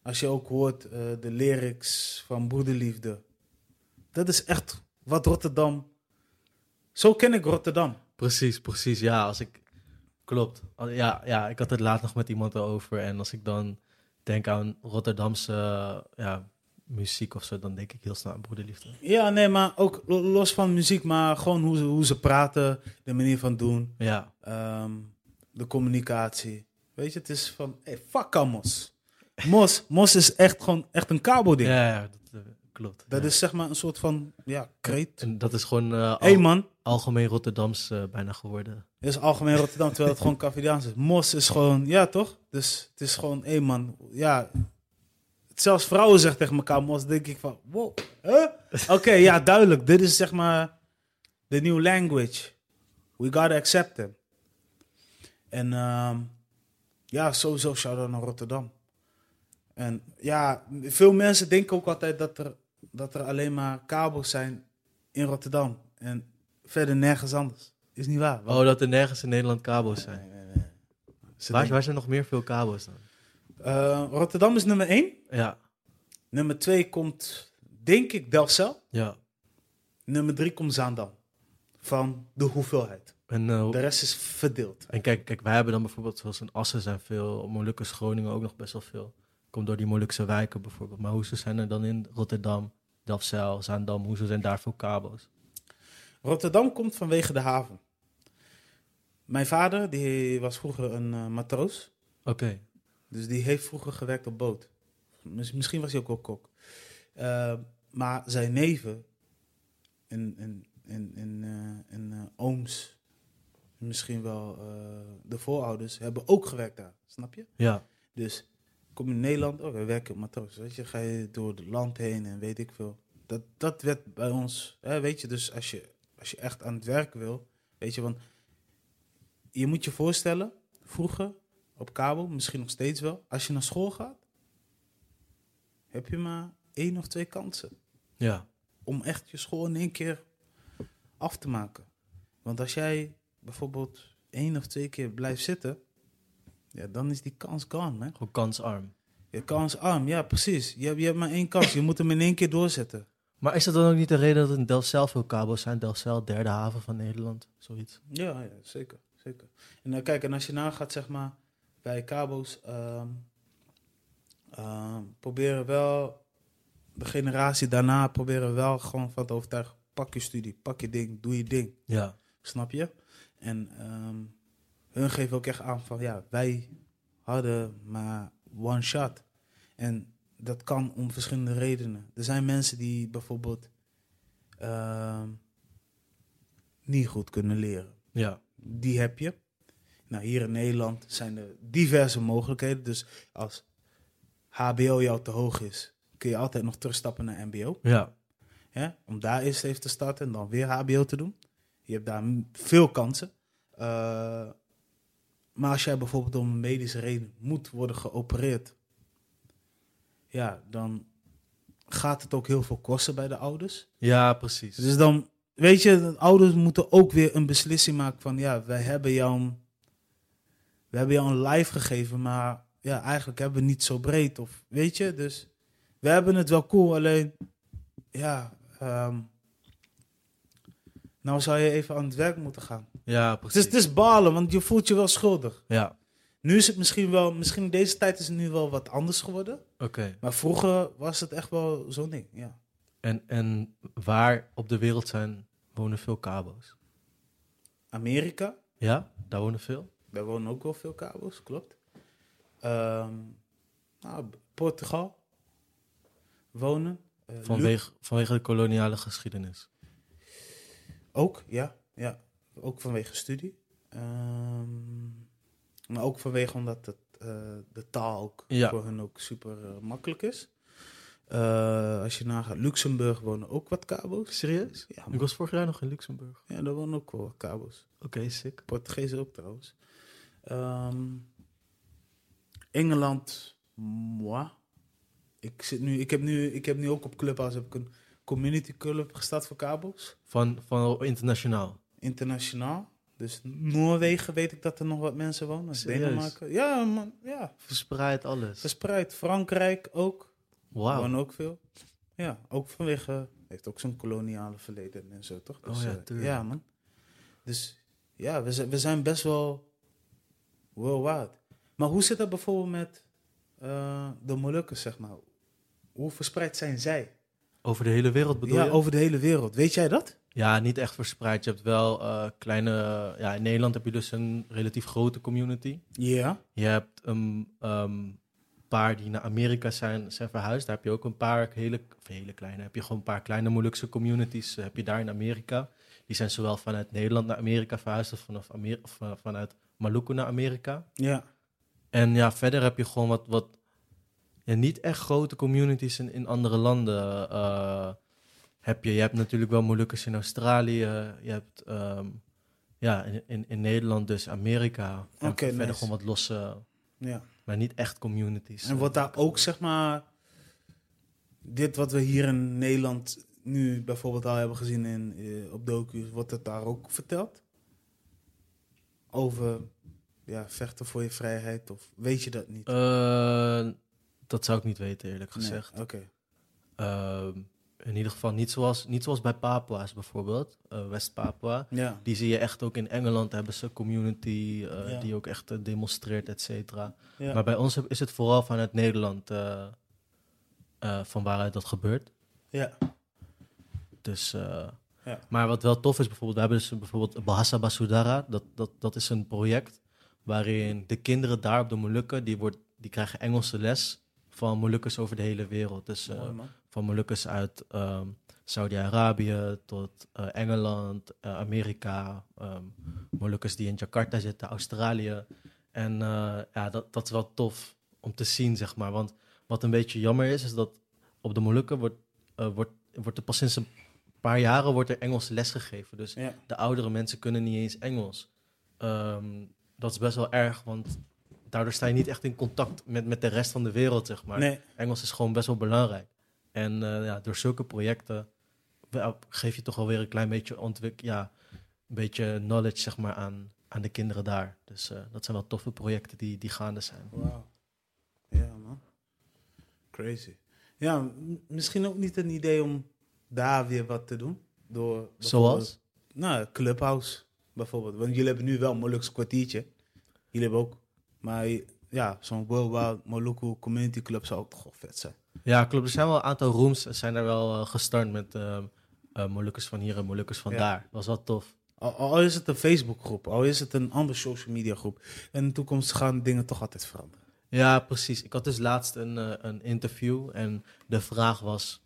als je ook hoort eh, de lyrics van Broederliefde, dat is echt wat Rotterdam, zo ken ik Rotterdam. Precies, precies. Ja, als ik... Klopt. Ja, ja, ik had het laat nog met iemand erover. En als ik dan denk aan Rotterdamse ja, muziek of zo, dan denk ik heel snel aan Broederliefde. Ja, nee, maar ook lo- los van muziek, maar gewoon hoe ze, hoe ze praten, de manier van doen. Ja, Ehm, de communicatie. Weet je, het is van, hey, fuck aan Mos. Mos, Mos is echt gewoon echt een kabel-ding. ja, ja dat eh, klopt. Dat ja. is zeg maar een soort van, ja, kreet. En dat is gewoon eh, al- man, algemeen Rotterdams eh, bijna geworden. dit is algemeen Rotterdam, terwijl het gewoon Cavidiaans is. Mos is gewoon, ja toch? Dus het is gewoon, hé man, ja. zelfs vrouwen zeggen tegen elkaar mos, denk ik van, wow, huh? Oké, ja, duidelijk. Dit is zeg maar de new language. We gotta accept them. En ehm, ja, sowieso shout-out naar Rotterdam. En ja, veel mensen denken ook altijd dat er, dat er alleen maar kabels zijn in Rotterdam. En verder nergens anders. Is niet waar. Oh, dat er nergens in Nederland kabels zijn. Nee, nee, nee. Ze Waar, zijn nog meer veel kabels dan? Eh, Rotterdam is nummer 1. Ja, Nummer 2 komt, denk ik, Delfzijl. ja. Nummer 3 komt Zaandam. Van de hoeveelheid. En, eh, De rest is verdeeld. en kijk, kijk, wij hebben dan bijvoorbeeld, zoals in Assen zijn veel, Molukkers, Groningen ook nog best wel veel. Komt door die Molukse wijken bijvoorbeeld. Maar hoezo zijn er dan in Rotterdam, Delfzijl, Zaandam, hoezo zijn daar veel kabels? Rotterdam komt vanwege de haven. Mijn vader die was vroeger een eh, matroos. Oké, Dus die heeft vroeger gewerkt op boot. Miss- Misschien was hij ook wel kok. Eh, maar zijn neven en, en, en, en, eh, en eh, ooms, misschien wel eh, de voorouders, hebben ook gewerkt daar. Snap je? ja. Dus kom je in Nederland, oh, we werken op matroos. Weet je, ga je door het land heen en weet ik veel. Dat, dat werd bij ons, hè, weet je, dus als je, als je echt aan het werk wil, weet je, want je moet je voorstellen, vroeger op kabel, misschien nog steeds wel, als je naar school gaat, heb je maar één of twee kansen Ja, om echt je school in één keer af te maken. Want als jij bijvoorbeeld één of twee keer blijft zitten, ja, dan is die kans gone, man. gewoon kansarm. Je kans arm, ja, precies. Je hebt, je hebt maar één kans. Je moet hem in één keer doorzetten. Maar is dat dan ook niet de reden dat in Delfzijl veel kabels zijn? Delfzijl, derde haven van Nederland, zoiets. Ja, ja zeker, zeker. En dan kijk, en als je nagaat, zeg maar, bij Cabo's, ehm, ehm, proberen wel, de generatie daarna proberen wel gewoon van te overtuigen, pak je studie, pak je ding, doe je ding. Ja, Snap je? En ehm, hun geven ook echt aan van ja, wij hadden maar one shot. En dat kan om verschillende redenen. Er zijn mensen die bijvoorbeeld ehm, niet goed kunnen leren. ja, Die heb je. Nou, hier in Nederland zijn er diverse mogelijkheden. Dus als HBO jou te hoog is, kun je altijd nog terugstappen naar MBO. ja. Hè? Om daar eerst even te starten en dan weer HBO te doen. Je hebt daar veel kansen. Eh, maar als jij bijvoorbeeld om een medische reden moet worden geopereerd, ja, dan gaat het ook heel veel kosten bij de ouders. Ja, precies. Dus dan, weet je, de ouders moeten ook weer een beslissing maken van, ja, wij hebben jou, een- we hebben jou een live gegeven, maar ja, eigenlijk hebben we niet zo breed. Of, weet je, dus we hebben het wel cool, alleen, ja, ehm, nou zou je even aan het werk moeten gaan. ja, Het is, precies. het is balen, want je voelt je wel schuldig. Ja, Nu is het misschien wel, misschien deze tijd is het nu wel wat anders geworden. oké. Maar vroeger was het echt wel zo'n ding, ja. En, en waar op de wereld zijn, wonen veel kabels? Amerika, Ja, daar wonen veel? Daar wonen ook wel veel kabels, klopt. Ehm, nou, Portugal wonen. Lu- Vanwege, vanwege de koloniale geschiedenis. Ook, ja, ja. Ook vanwege studie. Ehm, maar ook vanwege omdat het, eh, de taal ook Ja. voor hen ook super eh, makkelijk is. Eh, als je nagaat, Luxemburg wonen ook wat kabels. Serieus? Ja, Ik was vorig jaar nog in Luxemburg. ja, daar wonen ook wel wat kabels. Oké, sick. Portugees ook trouwens. Ehm, Engeland, moi. Ik, zit nu, ik, heb nu, ik heb nu ook op Clubhouse heb ik een community club gestart voor kabels. Van, van internationaal. Internationaal. Dus Noorwegen weet ik dat er nog wat mensen wonen. Serieus? Denemarken. Ja, man. Ja. Verspreid alles. Verspreid. Frankrijk ook. Wauw. Wonen ook veel. Ja, ook vanwege... Heeft ook zo'n koloniale verleden en zo, toch? Oh ja, eh, tuurlijk. ja, man. Dus ja, we zijn, we zijn best wel worldwide. Maar hoe zit dat bijvoorbeeld met eh, de Molukkers, zeg maar? Hoe verspreid zijn zij? Over de hele wereld bedoel ja, je? over de hele wereld. Weet jij dat? Ja, niet echt verspreid. Je hebt wel eh, kleine... Ja, in Nederland heb je dus een relatief grote community. Ja. Je hebt een ehm, paar die naar Amerika zijn, zijn verhuisd. Daar heb je ook een paar hele, of hele kleine... heb je gewoon een paar kleine Molukse communities. eh, heb je daar in Amerika. Die zijn zowel vanuit Nederland naar Amerika verhuisd... of, vanaf Amer of eh, vanuit Maluku naar Amerika. Ja. En ja, verder heb je gewoon wat, wat ja, niet echt grote communities in, in andere landen eh, heb je. Je hebt natuurlijk wel Molukkers in Australië. Je hebt ehm, ja, in, in, in Nederland dus Amerika. En verder nice. gewoon wat losse, Ja. maar niet echt communities. En wordt daar ook, zeg maar, dit wat we hier in Nederland nu bijvoorbeeld al hebben gezien in, eh, op docu's, wordt het daar ook verteld? Over ja, vechten voor je vrijheid? Of weet je dat niet? Eh, dat zou ik niet weten, eerlijk Nee, gezegd. Oké. Ehm, in ieder geval niet zoals, niet zoals bij Papua's bijvoorbeeld, eh, West-Papua. Ja. Die zie je echt ook in Engeland, hebben ze community eh, Ja. die ook echt eh, demonstreert, et cetera. ja. Maar bij ons is het vooral vanuit Nederland van waaruit dat gebeurt. ja. Dus, Ja. Maar wat wel tof is, bijvoorbeeld, we hebben dus bijvoorbeeld Bahasa Basudara. Dat, dat, dat is een project waarin de kinderen daar op de Molukken, die, wordt, die krijgen Engelse les van Molukkers over de hele wereld. Dus eh, Mooi, van Molukkers uit ehm, Saudi-Arabië tot eh, Engeland, eh, Amerika, ehm Molukkers die in Jakarta zitten, Australië. En ja, dat, dat is wel tof om te zien, zeg maar. Want wat een beetje jammer is, is dat op de Molukken wordt, wordt, wordt er pas sinds een paar jaren wordt er Engels les gegeven. Dus Ja. de oudere mensen kunnen niet eens Engels. Ehm, dat is best wel erg, want daardoor sta je niet echt in contact met, met de rest van de wereld, zeg maar. Nee, Engels is gewoon best wel belangrijk. En eh, ja, door zulke projecten geef je toch wel weer een klein beetje ontwik ja, een beetje knowledge zeg maar, aan, aan de kinderen daar. Dus eh, dat zijn wel toffe projecten die, die gaande zijn. wauw. Ja, man. Crazy. Ja, misschien ook niet een idee om daar weer wat te doen. Door Zoals? Nou, Clubhouse bijvoorbeeld. Want jullie hebben nu wel een Molukse kwartiertje. Jullie hebben ook. Maar ja, zo'n Worldwide Moluku Community Club zou ook toch vet zijn. Ja, klopt. Er zijn wel een aantal rooms zijn er wel eh, gestart met eh, Molukkers van hier en Molukkers van Ja. daar. Dat was wel tof. Al, al is het een Facebookgroep, al is het een andere social media groep. En in de toekomst gaan dingen toch altijd veranderen. Ja, precies. Ik had dus laatst een, eh, een interview en de vraag was...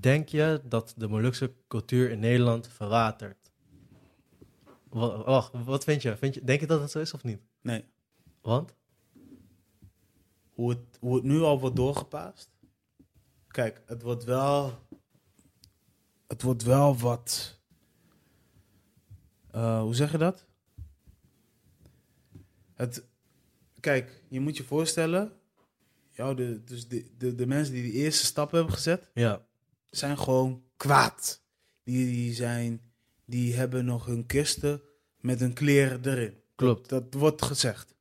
Denk je dat de Molukse cultuur in Nederland verwatert? Wa- Wacht, wat vind je? vind je? Denk je dat het zo is of niet? Nee, Want? hoe het, hoe het nu al wordt doorgepaast. Kijk, het wordt wel. Het wordt wel wat. eh, hoe zeg je dat? Het, kijk, je moet je voorstellen. Jou, de, dus de, de, de mensen die de eerste stap hebben gezet, Ja, zijn gewoon kwaad. Die, die, zijn, die hebben nog hun kisten met hun kleren erin. klopt. Dat wordt gezegd.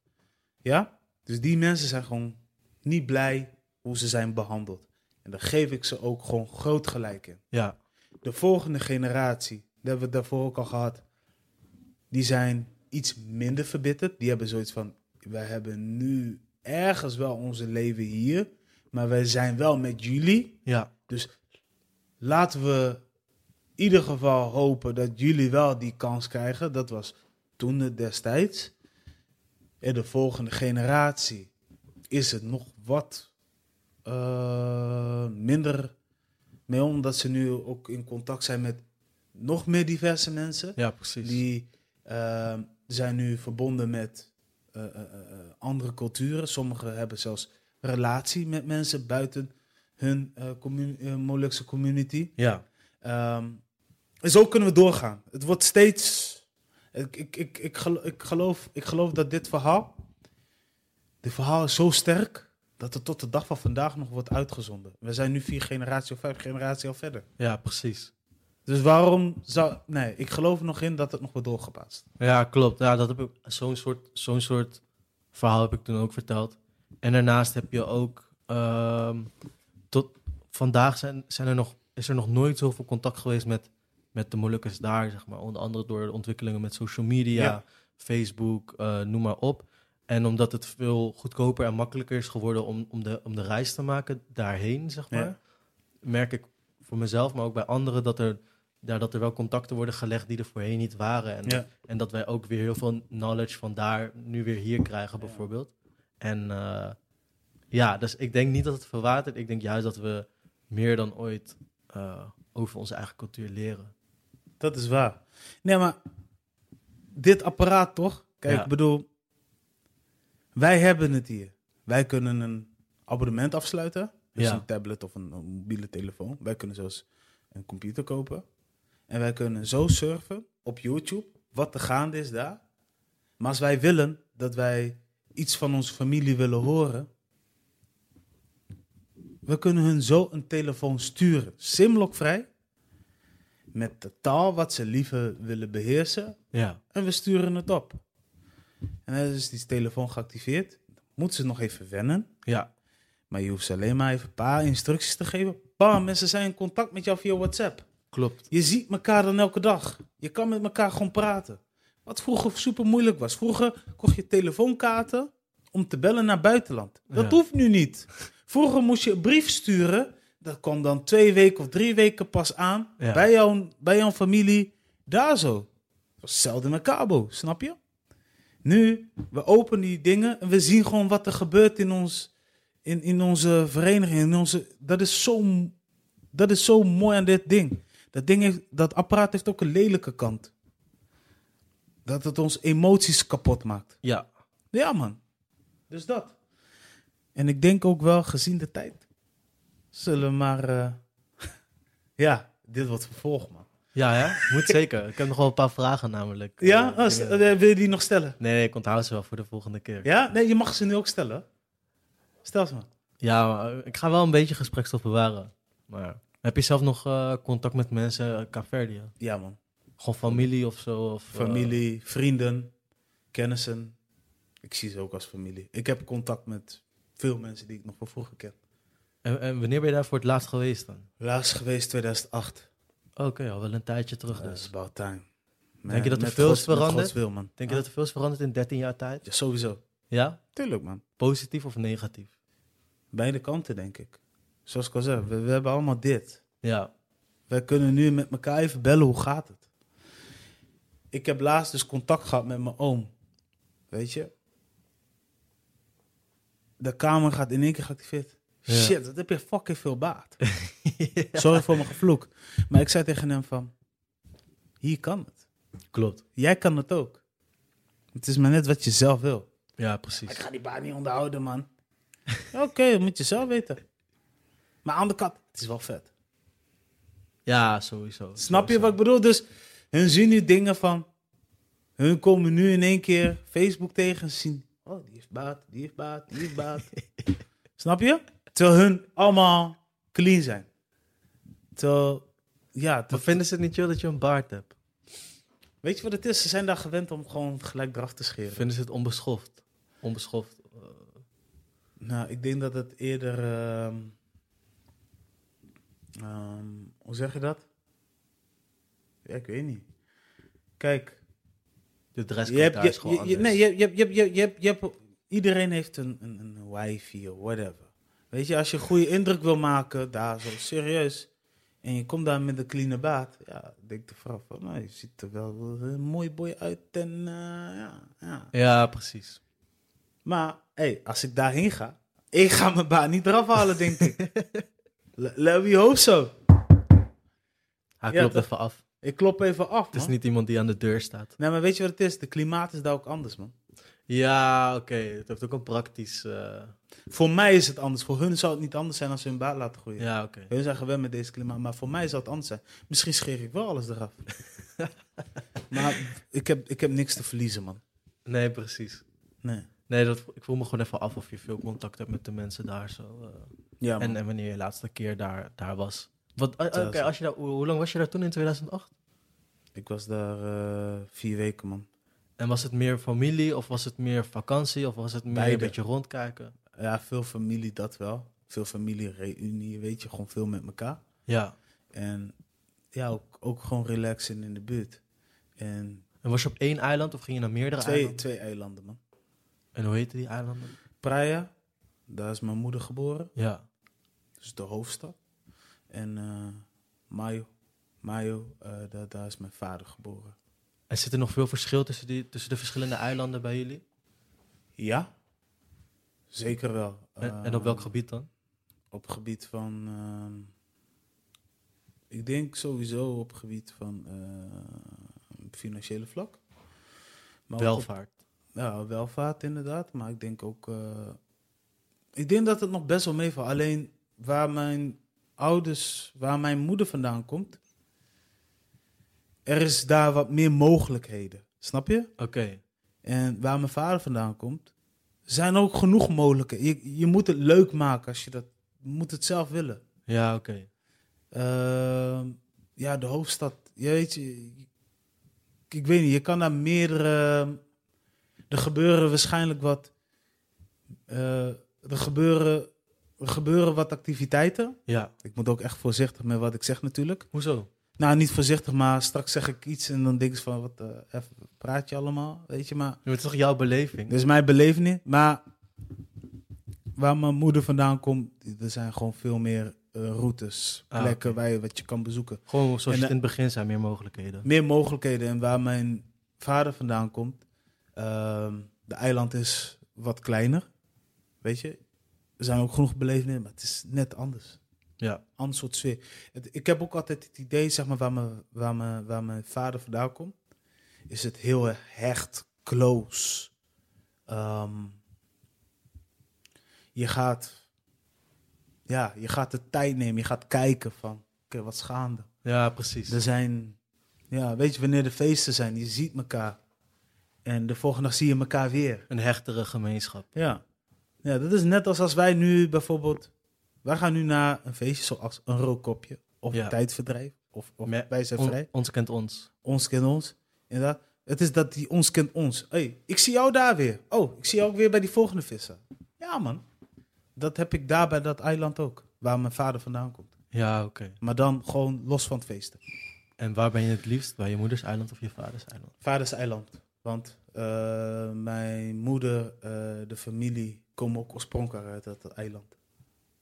Ja? Dus die mensen zijn gewoon niet blij hoe ze zijn behandeld. En daar geef ik ze ook gewoon groot gelijk in. Ja, De volgende generatie, dat hebben we daarvoor ook al gehad, die zijn iets minder verbitterd. Die hebben zoiets van, wij hebben nu ergens wel onze leven hier, maar wij zijn wel met jullie. ja, Laten we in ieder geval hopen dat jullie wel die kans krijgen. Dat was toen destijds. En de volgende generatie is het nog wat eh, minder mee, omdat ze nu ook in contact zijn met nog meer diverse mensen. ja, precies. Die eh, zijn nu verbonden met eh, andere culturen. Sommigen hebben zelfs relatie met mensen buiten hun commu- eh, Molukse community. Ja, Ehm, en zo kunnen we doorgaan. Het wordt steeds. Ik, ik, ik, ik, gelo- ik, geloof, ik geloof dat dit verhaal. Dit verhaal is zo sterk. dat het tot de dag van vandaag nog wordt uitgezonden. We zijn nu vier generaties of vijf generaties al verder. ja, precies. Dus waarom zou. Nee, ik geloof er nog in dat het nog wordt doorgepast. Ja, klopt. Ja, dat heb ik, zo'n soort, zo'n soort verhaal heb ik toen ook verteld. En daarnaast heb je ook, ehm, tot vandaag zijn, zijn er nog, is er nog nooit zoveel contact geweest met, met de Molukkers daar, zeg maar. Onder andere door de ontwikkelingen met social media, Ja. Facebook, eh, noem maar op. En omdat het veel goedkoper en makkelijker is geworden om, om, de, om de reis te maken daarheen, zeg maar. Ja. Merk ik voor mezelf, maar ook bij anderen, dat er, ja, dat er wel contacten worden gelegd die er voorheen niet waren. En Ja. en dat wij ook weer heel veel knowledge van daar nu weer hier krijgen, bijvoorbeeld. En eh, ja, dus ik denk niet dat het verwatert. Ik denk juist dat we meer dan ooit eh, over onze eigen cultuur leren. Dat is waar. Nee, maar dit apparaat toch? Kijk, Ja. ik bedoel, wij hebben het hier. Wij kunnen een abonnement afsluiten. Dus Ja. een tablet of een, een mobiele telefoon. Wij kunnen zelfs een computer kopen. En wij kunnen zo surfen op YouTube, wat er gaande is daar. Maar als wij willen dat wij iets van onze familie willen horen, we kunnen hun zo een telefoon sturen, simlockvrij, met de taal wat ze liever willen beheersen, Ja. en we sturen het op. En dan is die telefoon geactiveerd. Moeten ze nog even wennen. Ja. Maar je hoeft ze alleen maar even een paar instructies te geven. Bam, mensen zijn in contact met jou via WhatsApp. Klopt. Je ziet elkaar dan elke dag. Je kan met elkaar gewoon praten. Wat vroeger super moeilijk was. Vroeger kocht je telefoonkaarten om te bellen naar buitenland. Dat Ja. hoeft nu niet. Vroeger moest je een brief sturen. Dat kwam dan twee weken of drie weken pas aan. Ja. Bij, jouw, bij jouw familie. Daar zo. Hetzelfde met Cabo, snap je? Nu, we openen die dingen en we zien gewoon wat er gebeurt in, ons, in, in onze vereniging. In onze, dat, is zo, dat is zo mooi aan dit ding. Dat, ding heeft, dat apparaat heeft ook een lelijke kant. Dat het ons emoties kapot maakt. Ja. Ja, man. Dus dat. En ik denk ook wel, gezien de tijd, zullen we maar... eh, <laughs> ja, dit wordt vervolg, man. Ja, hè? Moet zeker. Ik heb nog wel een paar vragen namelijk. Ja? Eh, Oh, eh, wil je die nog stellen? Nee, nee, ik onthoud ze wel voor de volgende keer. Ja? Nee, je mag ze nu ook stellen. Stel ze maar. Ja, maar ik ga wel een beetje gesprekstof bewaren. Maar heb je zelf nog contact met mensen uit Caverdia? Ja, man. Gewoon familie of zo? Of, Familie, vrienden, kennissen. Ik zie ze ook als familie. Ik heb contact met veel mensen die ik nog van vroeger ken. En, en wanneer ben je daar voor het laatst geweest dan? Laatst geweest 2008. Oké, al wel een tijdje terug Dat dus. is about time. Denk je dat er veel is veranderd? Wil, man. Denk je dat er veel is veranderd in 13 jaar tijd? Ja, sowieso. Ja? Tuurlijk, man. Positief of negatief? Beide kanten, denk ik. Zoals ik al zei, we, we hebben allemaal dit. Ja. Wij kunnen nu met elkaar even bellen, hoe gaat het? Ik heb laatst dus contact gehad met mijn oom. Weet je? De kamer gaat in één keer geactiveerd. Shit, dat heb je fucking veel baat. <laughs> Sorry voor mijn gevloek. Maar ik zei tegen hem van... Hier kan het. Klopt. Jij kan het ook. Het is maar net wat je zelf wil. Ja, precies. Ik ga die baan niet onderhouden, man. <laughs> Oké, dat moet je zelf weten. Maar aan de kant, het is wel vet. Ja, sowieso. Snap je wat ik bedoel? Dus hun zien nu dingen van... Hun komen nu in één keer Facebook tegen en zien... Oh, die heeft baat, die heeft baat, die heeft baat. <laughs> Snap je? Terwijl hun allemaal clean zijn. Terwijl, ja... Maar vinden ze het niet chill dat je een baard hebt? weet je wat het is? Ze zijn daar gewend om gewoon gelijk eraf te scheren. Vinden ze het onbeschoft? Onbeschoft. eh, Nou, ik denk dat het eerder... ehm, ehm, hoe zeg je dat? Ja, ik weet niet. Kijk, de dresscode je hebt, je, is gewoon je- nee, je, je, je, je, je, je hebt, iedereen heeft een, een, een wifi of whatever. Weet je, als je een goede indruk wil maken, daar zo serieus, en je komt daar met een clean baard, ja, denk de vrouw van, nou, je ziet er wel een mooi boy uit en eh, ja, ja. Ja, precies. Maar, hey, als ik daarheen ga, ik ga mijn baard niet eraf halen, denk ik. <laughs> Le- Let me hope zo. Hij Ja, klopt even af. Ik klop even af, Het is niet iemand die aan de deur staat. Nee, maar weet je wat het is? De klimaat is daar ook anders, man. Ja, oké. Het heeft ook een praktisch... eh, Voor mij is het anders. Voor hun zou het niet anders zijn als ze hun baard laten groeien. Ja, oké. Hun zijn gewend met deze klimaat, maar voor mij zou het anders zijn. Misschien scheer ik wel alles eraf. <laughs> maar ik heb, ik heb niks te verliezen, man. Nee, precies. Nee. Nee, dat, ik voel me gewoon even af of je veel contact hebt met de mensen daar zo. eh. Ja, man. en, en wanneer je de laatste keer daar, daar was. Wat, eh, oké, als je daar, hoe, hoe lang was je daar toen in 2008? Ik was daar vier weken, man. En was het meer familie of was het meer vakantie of was het meer Beide. een beetje rondkijken? Ja, veel familie, dat wel. Veel familie, reunie, weet je, gewoon veel met elkaar. Ja. En ja, ook, ook gewoon relaxen in de buurt. En En was je op één eiland of ging je naar meerdere twee, eilanden? twee eilanden, man. En hoe heette die eilanden? Praia, daar is mijn moeder geboren. Ja. dus de hoofdstad. En eh Mayo, Mayo eh, daar, daar is mijn vader geboren. En zit er nog veel verschil tussen, die, tussen de verschillende eilanden bij jullie? Ja, zeker wel. En, en op welk gebied dan? Op gebied van, ehm, ik denk sowieso op gebied van eh, financiële vlak. Maar op- Welvaart. ja, welvaart inderdaad, maar ik denk ook eh, Ik denk dat het nog best wel meevalt. Alleen waar mijn ouders, waar mijn moeder vandaan komt, er is daar wat meer mogelijkheden. Snap je? Oké. En waar mijn vader vandaan komt, zijn ook genoeg mogelijkheden. Je, je moet het leuk maken als je dat, je moet het zelf willen. Ja, oké. Ehm, ja, de hoofdstad. Je weet je, ik weet niet, je kan daar meerdere. Er gebeuren waarschijnlijk wat. eh, er, gebeuren, er gebeuren wat activiteiten. Ja. Ik moet ook echt voorzichtig met wat ik zeg, natuurlijk. Hoezo? Nou, niet voorzichtig, maar straks zeg ik iets en dan denk ik van, wat even praat je allemaal, weet je, maar... Het is toch jouw beleving? Is mijn beleving, maar waar mijn moeder vandaan komt, er zijn gewoon veel meer eh, routes, Ah, plekken waar je wat je kan bezoeken. Gewoon zoals En, het eh, in het begin zei, meer mogelijkheden. Meer mogelijkheden en waar mijn vader vandaan komt, ehm, de eiland is wat kleiner, weet je. Er zijn ook genoeg belevingen, maar het is net anders. Ja. ander soort sfeer. Ik heb ook altijd het idee, zeg maar, waar mijn, waar mijn, waar mijn vader vandaan komt, is het heel hecht, close. Ehm, je gaat, ja, je gaat de tijd nemen, je gaat kijken van, oké, wat is gaande? Ja, precies. Er zijn, ja, weet je, wanneer de feesten zijn, je ziet elkaar. En de volgende dag zie je elkaar weer. Een hechtere gemeenschap. Ja. ja, dat is net als als wij nu bijvoorbeeld... Wij gaan nu naar een feestje zoals een rookkopje of Ja. een tijdverdrijf. Of, of wij zijn On- vrij. ons kent ons. Ons kent ons. Inderdaad. Het is dat die ons kent ons. hey, ik zie jou daar weer. Oh, ik zie jou ook weer bij die volgende vissen. Ja, man. Dat heb ik daar bij dat eiland ook. Waar mijn vader vandaan komt. Ja, oké. Maar dan gewoon los van het feesten. En waar ben je het liefst? Bij je moeders eiland of je vaders eiland? Vaders eiland. Want eh, mijn moeder, eh, de familie, komen ook oorspronkelijk uit dat eiland.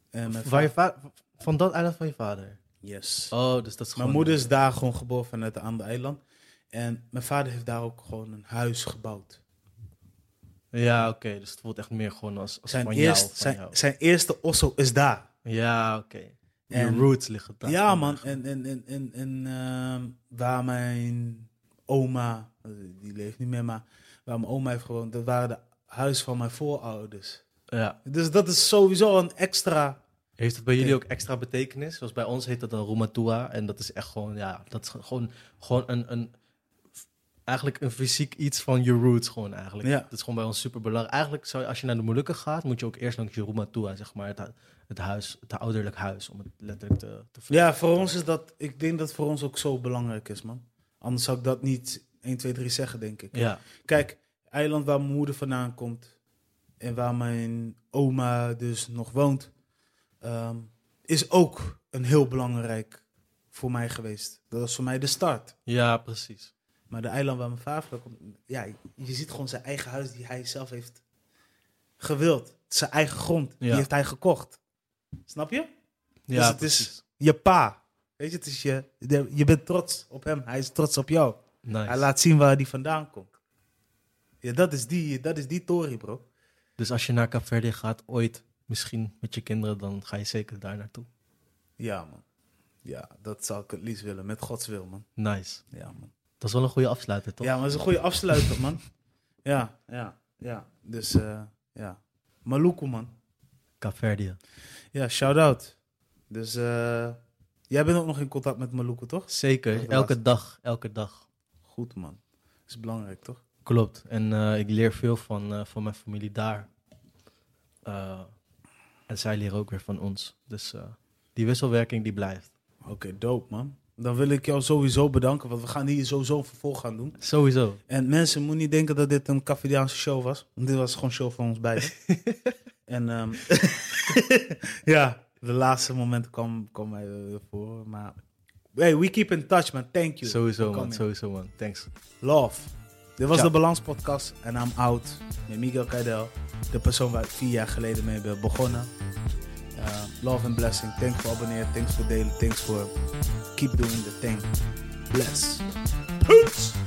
En mijn Waar je va- va- van dat eiland van je vader? Yes. Oh, dus dat is Mijn moeder is daar gewoon geboren vanuit een ander eiland. En mijn vader heeft daar ook gewoon een huis gebouwd. Ja, oké. Dus het voelt echt meer gewoon als, als Zijn, van eerst, jou. Van zijn, jou. zijn eerste osso is daar. Ja, oké. Je En- roots liggen daar. ja, man. En, en, en, en, en ehm, waar mijn oma, eh, die leeft niet meer, maar waar mijn oma heeft gewoond, dat waren de huis van mijn voorouders. Ja. Dus dat is sowieso een extra. Heeft het bij jullie ook extra betekenis? Zoals bij ons heet dat dan Rumatua. En dat is echt gewoon, ja, dat is gewoon, gewoon een, een, eigenlijk een fysiek iets van je roots gewoon eigenlijk. Ja. Dat is gewoon bij ons super belangrijk. Eigenlijk zou je, als je naar de Molukken gaat, moet je ook eerst langs je Rumatua, zeg maar, het, het huis, het ouderlijk huis, om het letterlijk te, te Ja, voor ons is dat. Ik denk dat voor ons ook zo belangrijk is, man. Anders zou ik dat niet 1, 2, 3 zeggen, denk ik. Ja, Kijk, eiland waar mijn moeder vandaan komt en waar mijn oma dus nog woont, ehm, is ook een heel belangrijk voor mij geweest. Dat was voor mij de start. ja, precies. Maar de eiland waar mijn vader komt, ja, je ziet gewoon zijn eigen huis die hij zelf heeft gewild. Zijn eigen grond, die heeft hij gekocht. Snap je? Ja, dus het precies. is je pa. Weet je, het is je, je bent trots op hem. Hij is trots op jou. Nice. Hij laat zien waar hij vandaan komt. Ja, dat is die, dat is die Tory, bro. Dus als je naar Capverde gaat, ooit, misschien met je kinderen, dan ga je zeker daar naartoe. Ja, man. Ja, dat zou ik het liefst willen. Met Gods wil, man. Nice. Ja, man. Dat is wel een goede afsluiter, toch? Ja, maar dat is een goede afsluiter, man. Ja, ja, ja. Dus, eh, ja. Maluku, man. Capverdië. Ja, shout-out. Dus, eh, jij bent ook nog in contact met Maluku, toch? Zeker, elke dag, elke dag. Goed, man. Dat is belangrijk, toch? Klopt. En eh, ik leer veel van, eh, van mijn familie daar. Eh, en zij leren ook weer van ons. Dus die wisselwerking die blijft. Oké, dope, man. Dan wil ik jou sowieso bedanken, want we gaan hier sowieso een vervolg gaan doen. Sowieso. En mensen, moet niet denken dat dit een Cavidiaanse show was. Want dit was gewoon een show van ons beiden. <laughs> en ehm, <laughs> ja, de laatste momenten kwam, kwam mij voor. Maar hey, we keep in touch, man. Thank you. Sowieso, man. Sowieso, man. Thanks. Love. Dit was de Balans Podcast en I'm out met Miguel Kaidel. De persoon waar ik vier jaar geleden mee ben begonnen. Uh, love and blessing. Thanks voor abonneren. Thanks voor delen. Thanks voor keep doing the thing. Bless. Peace.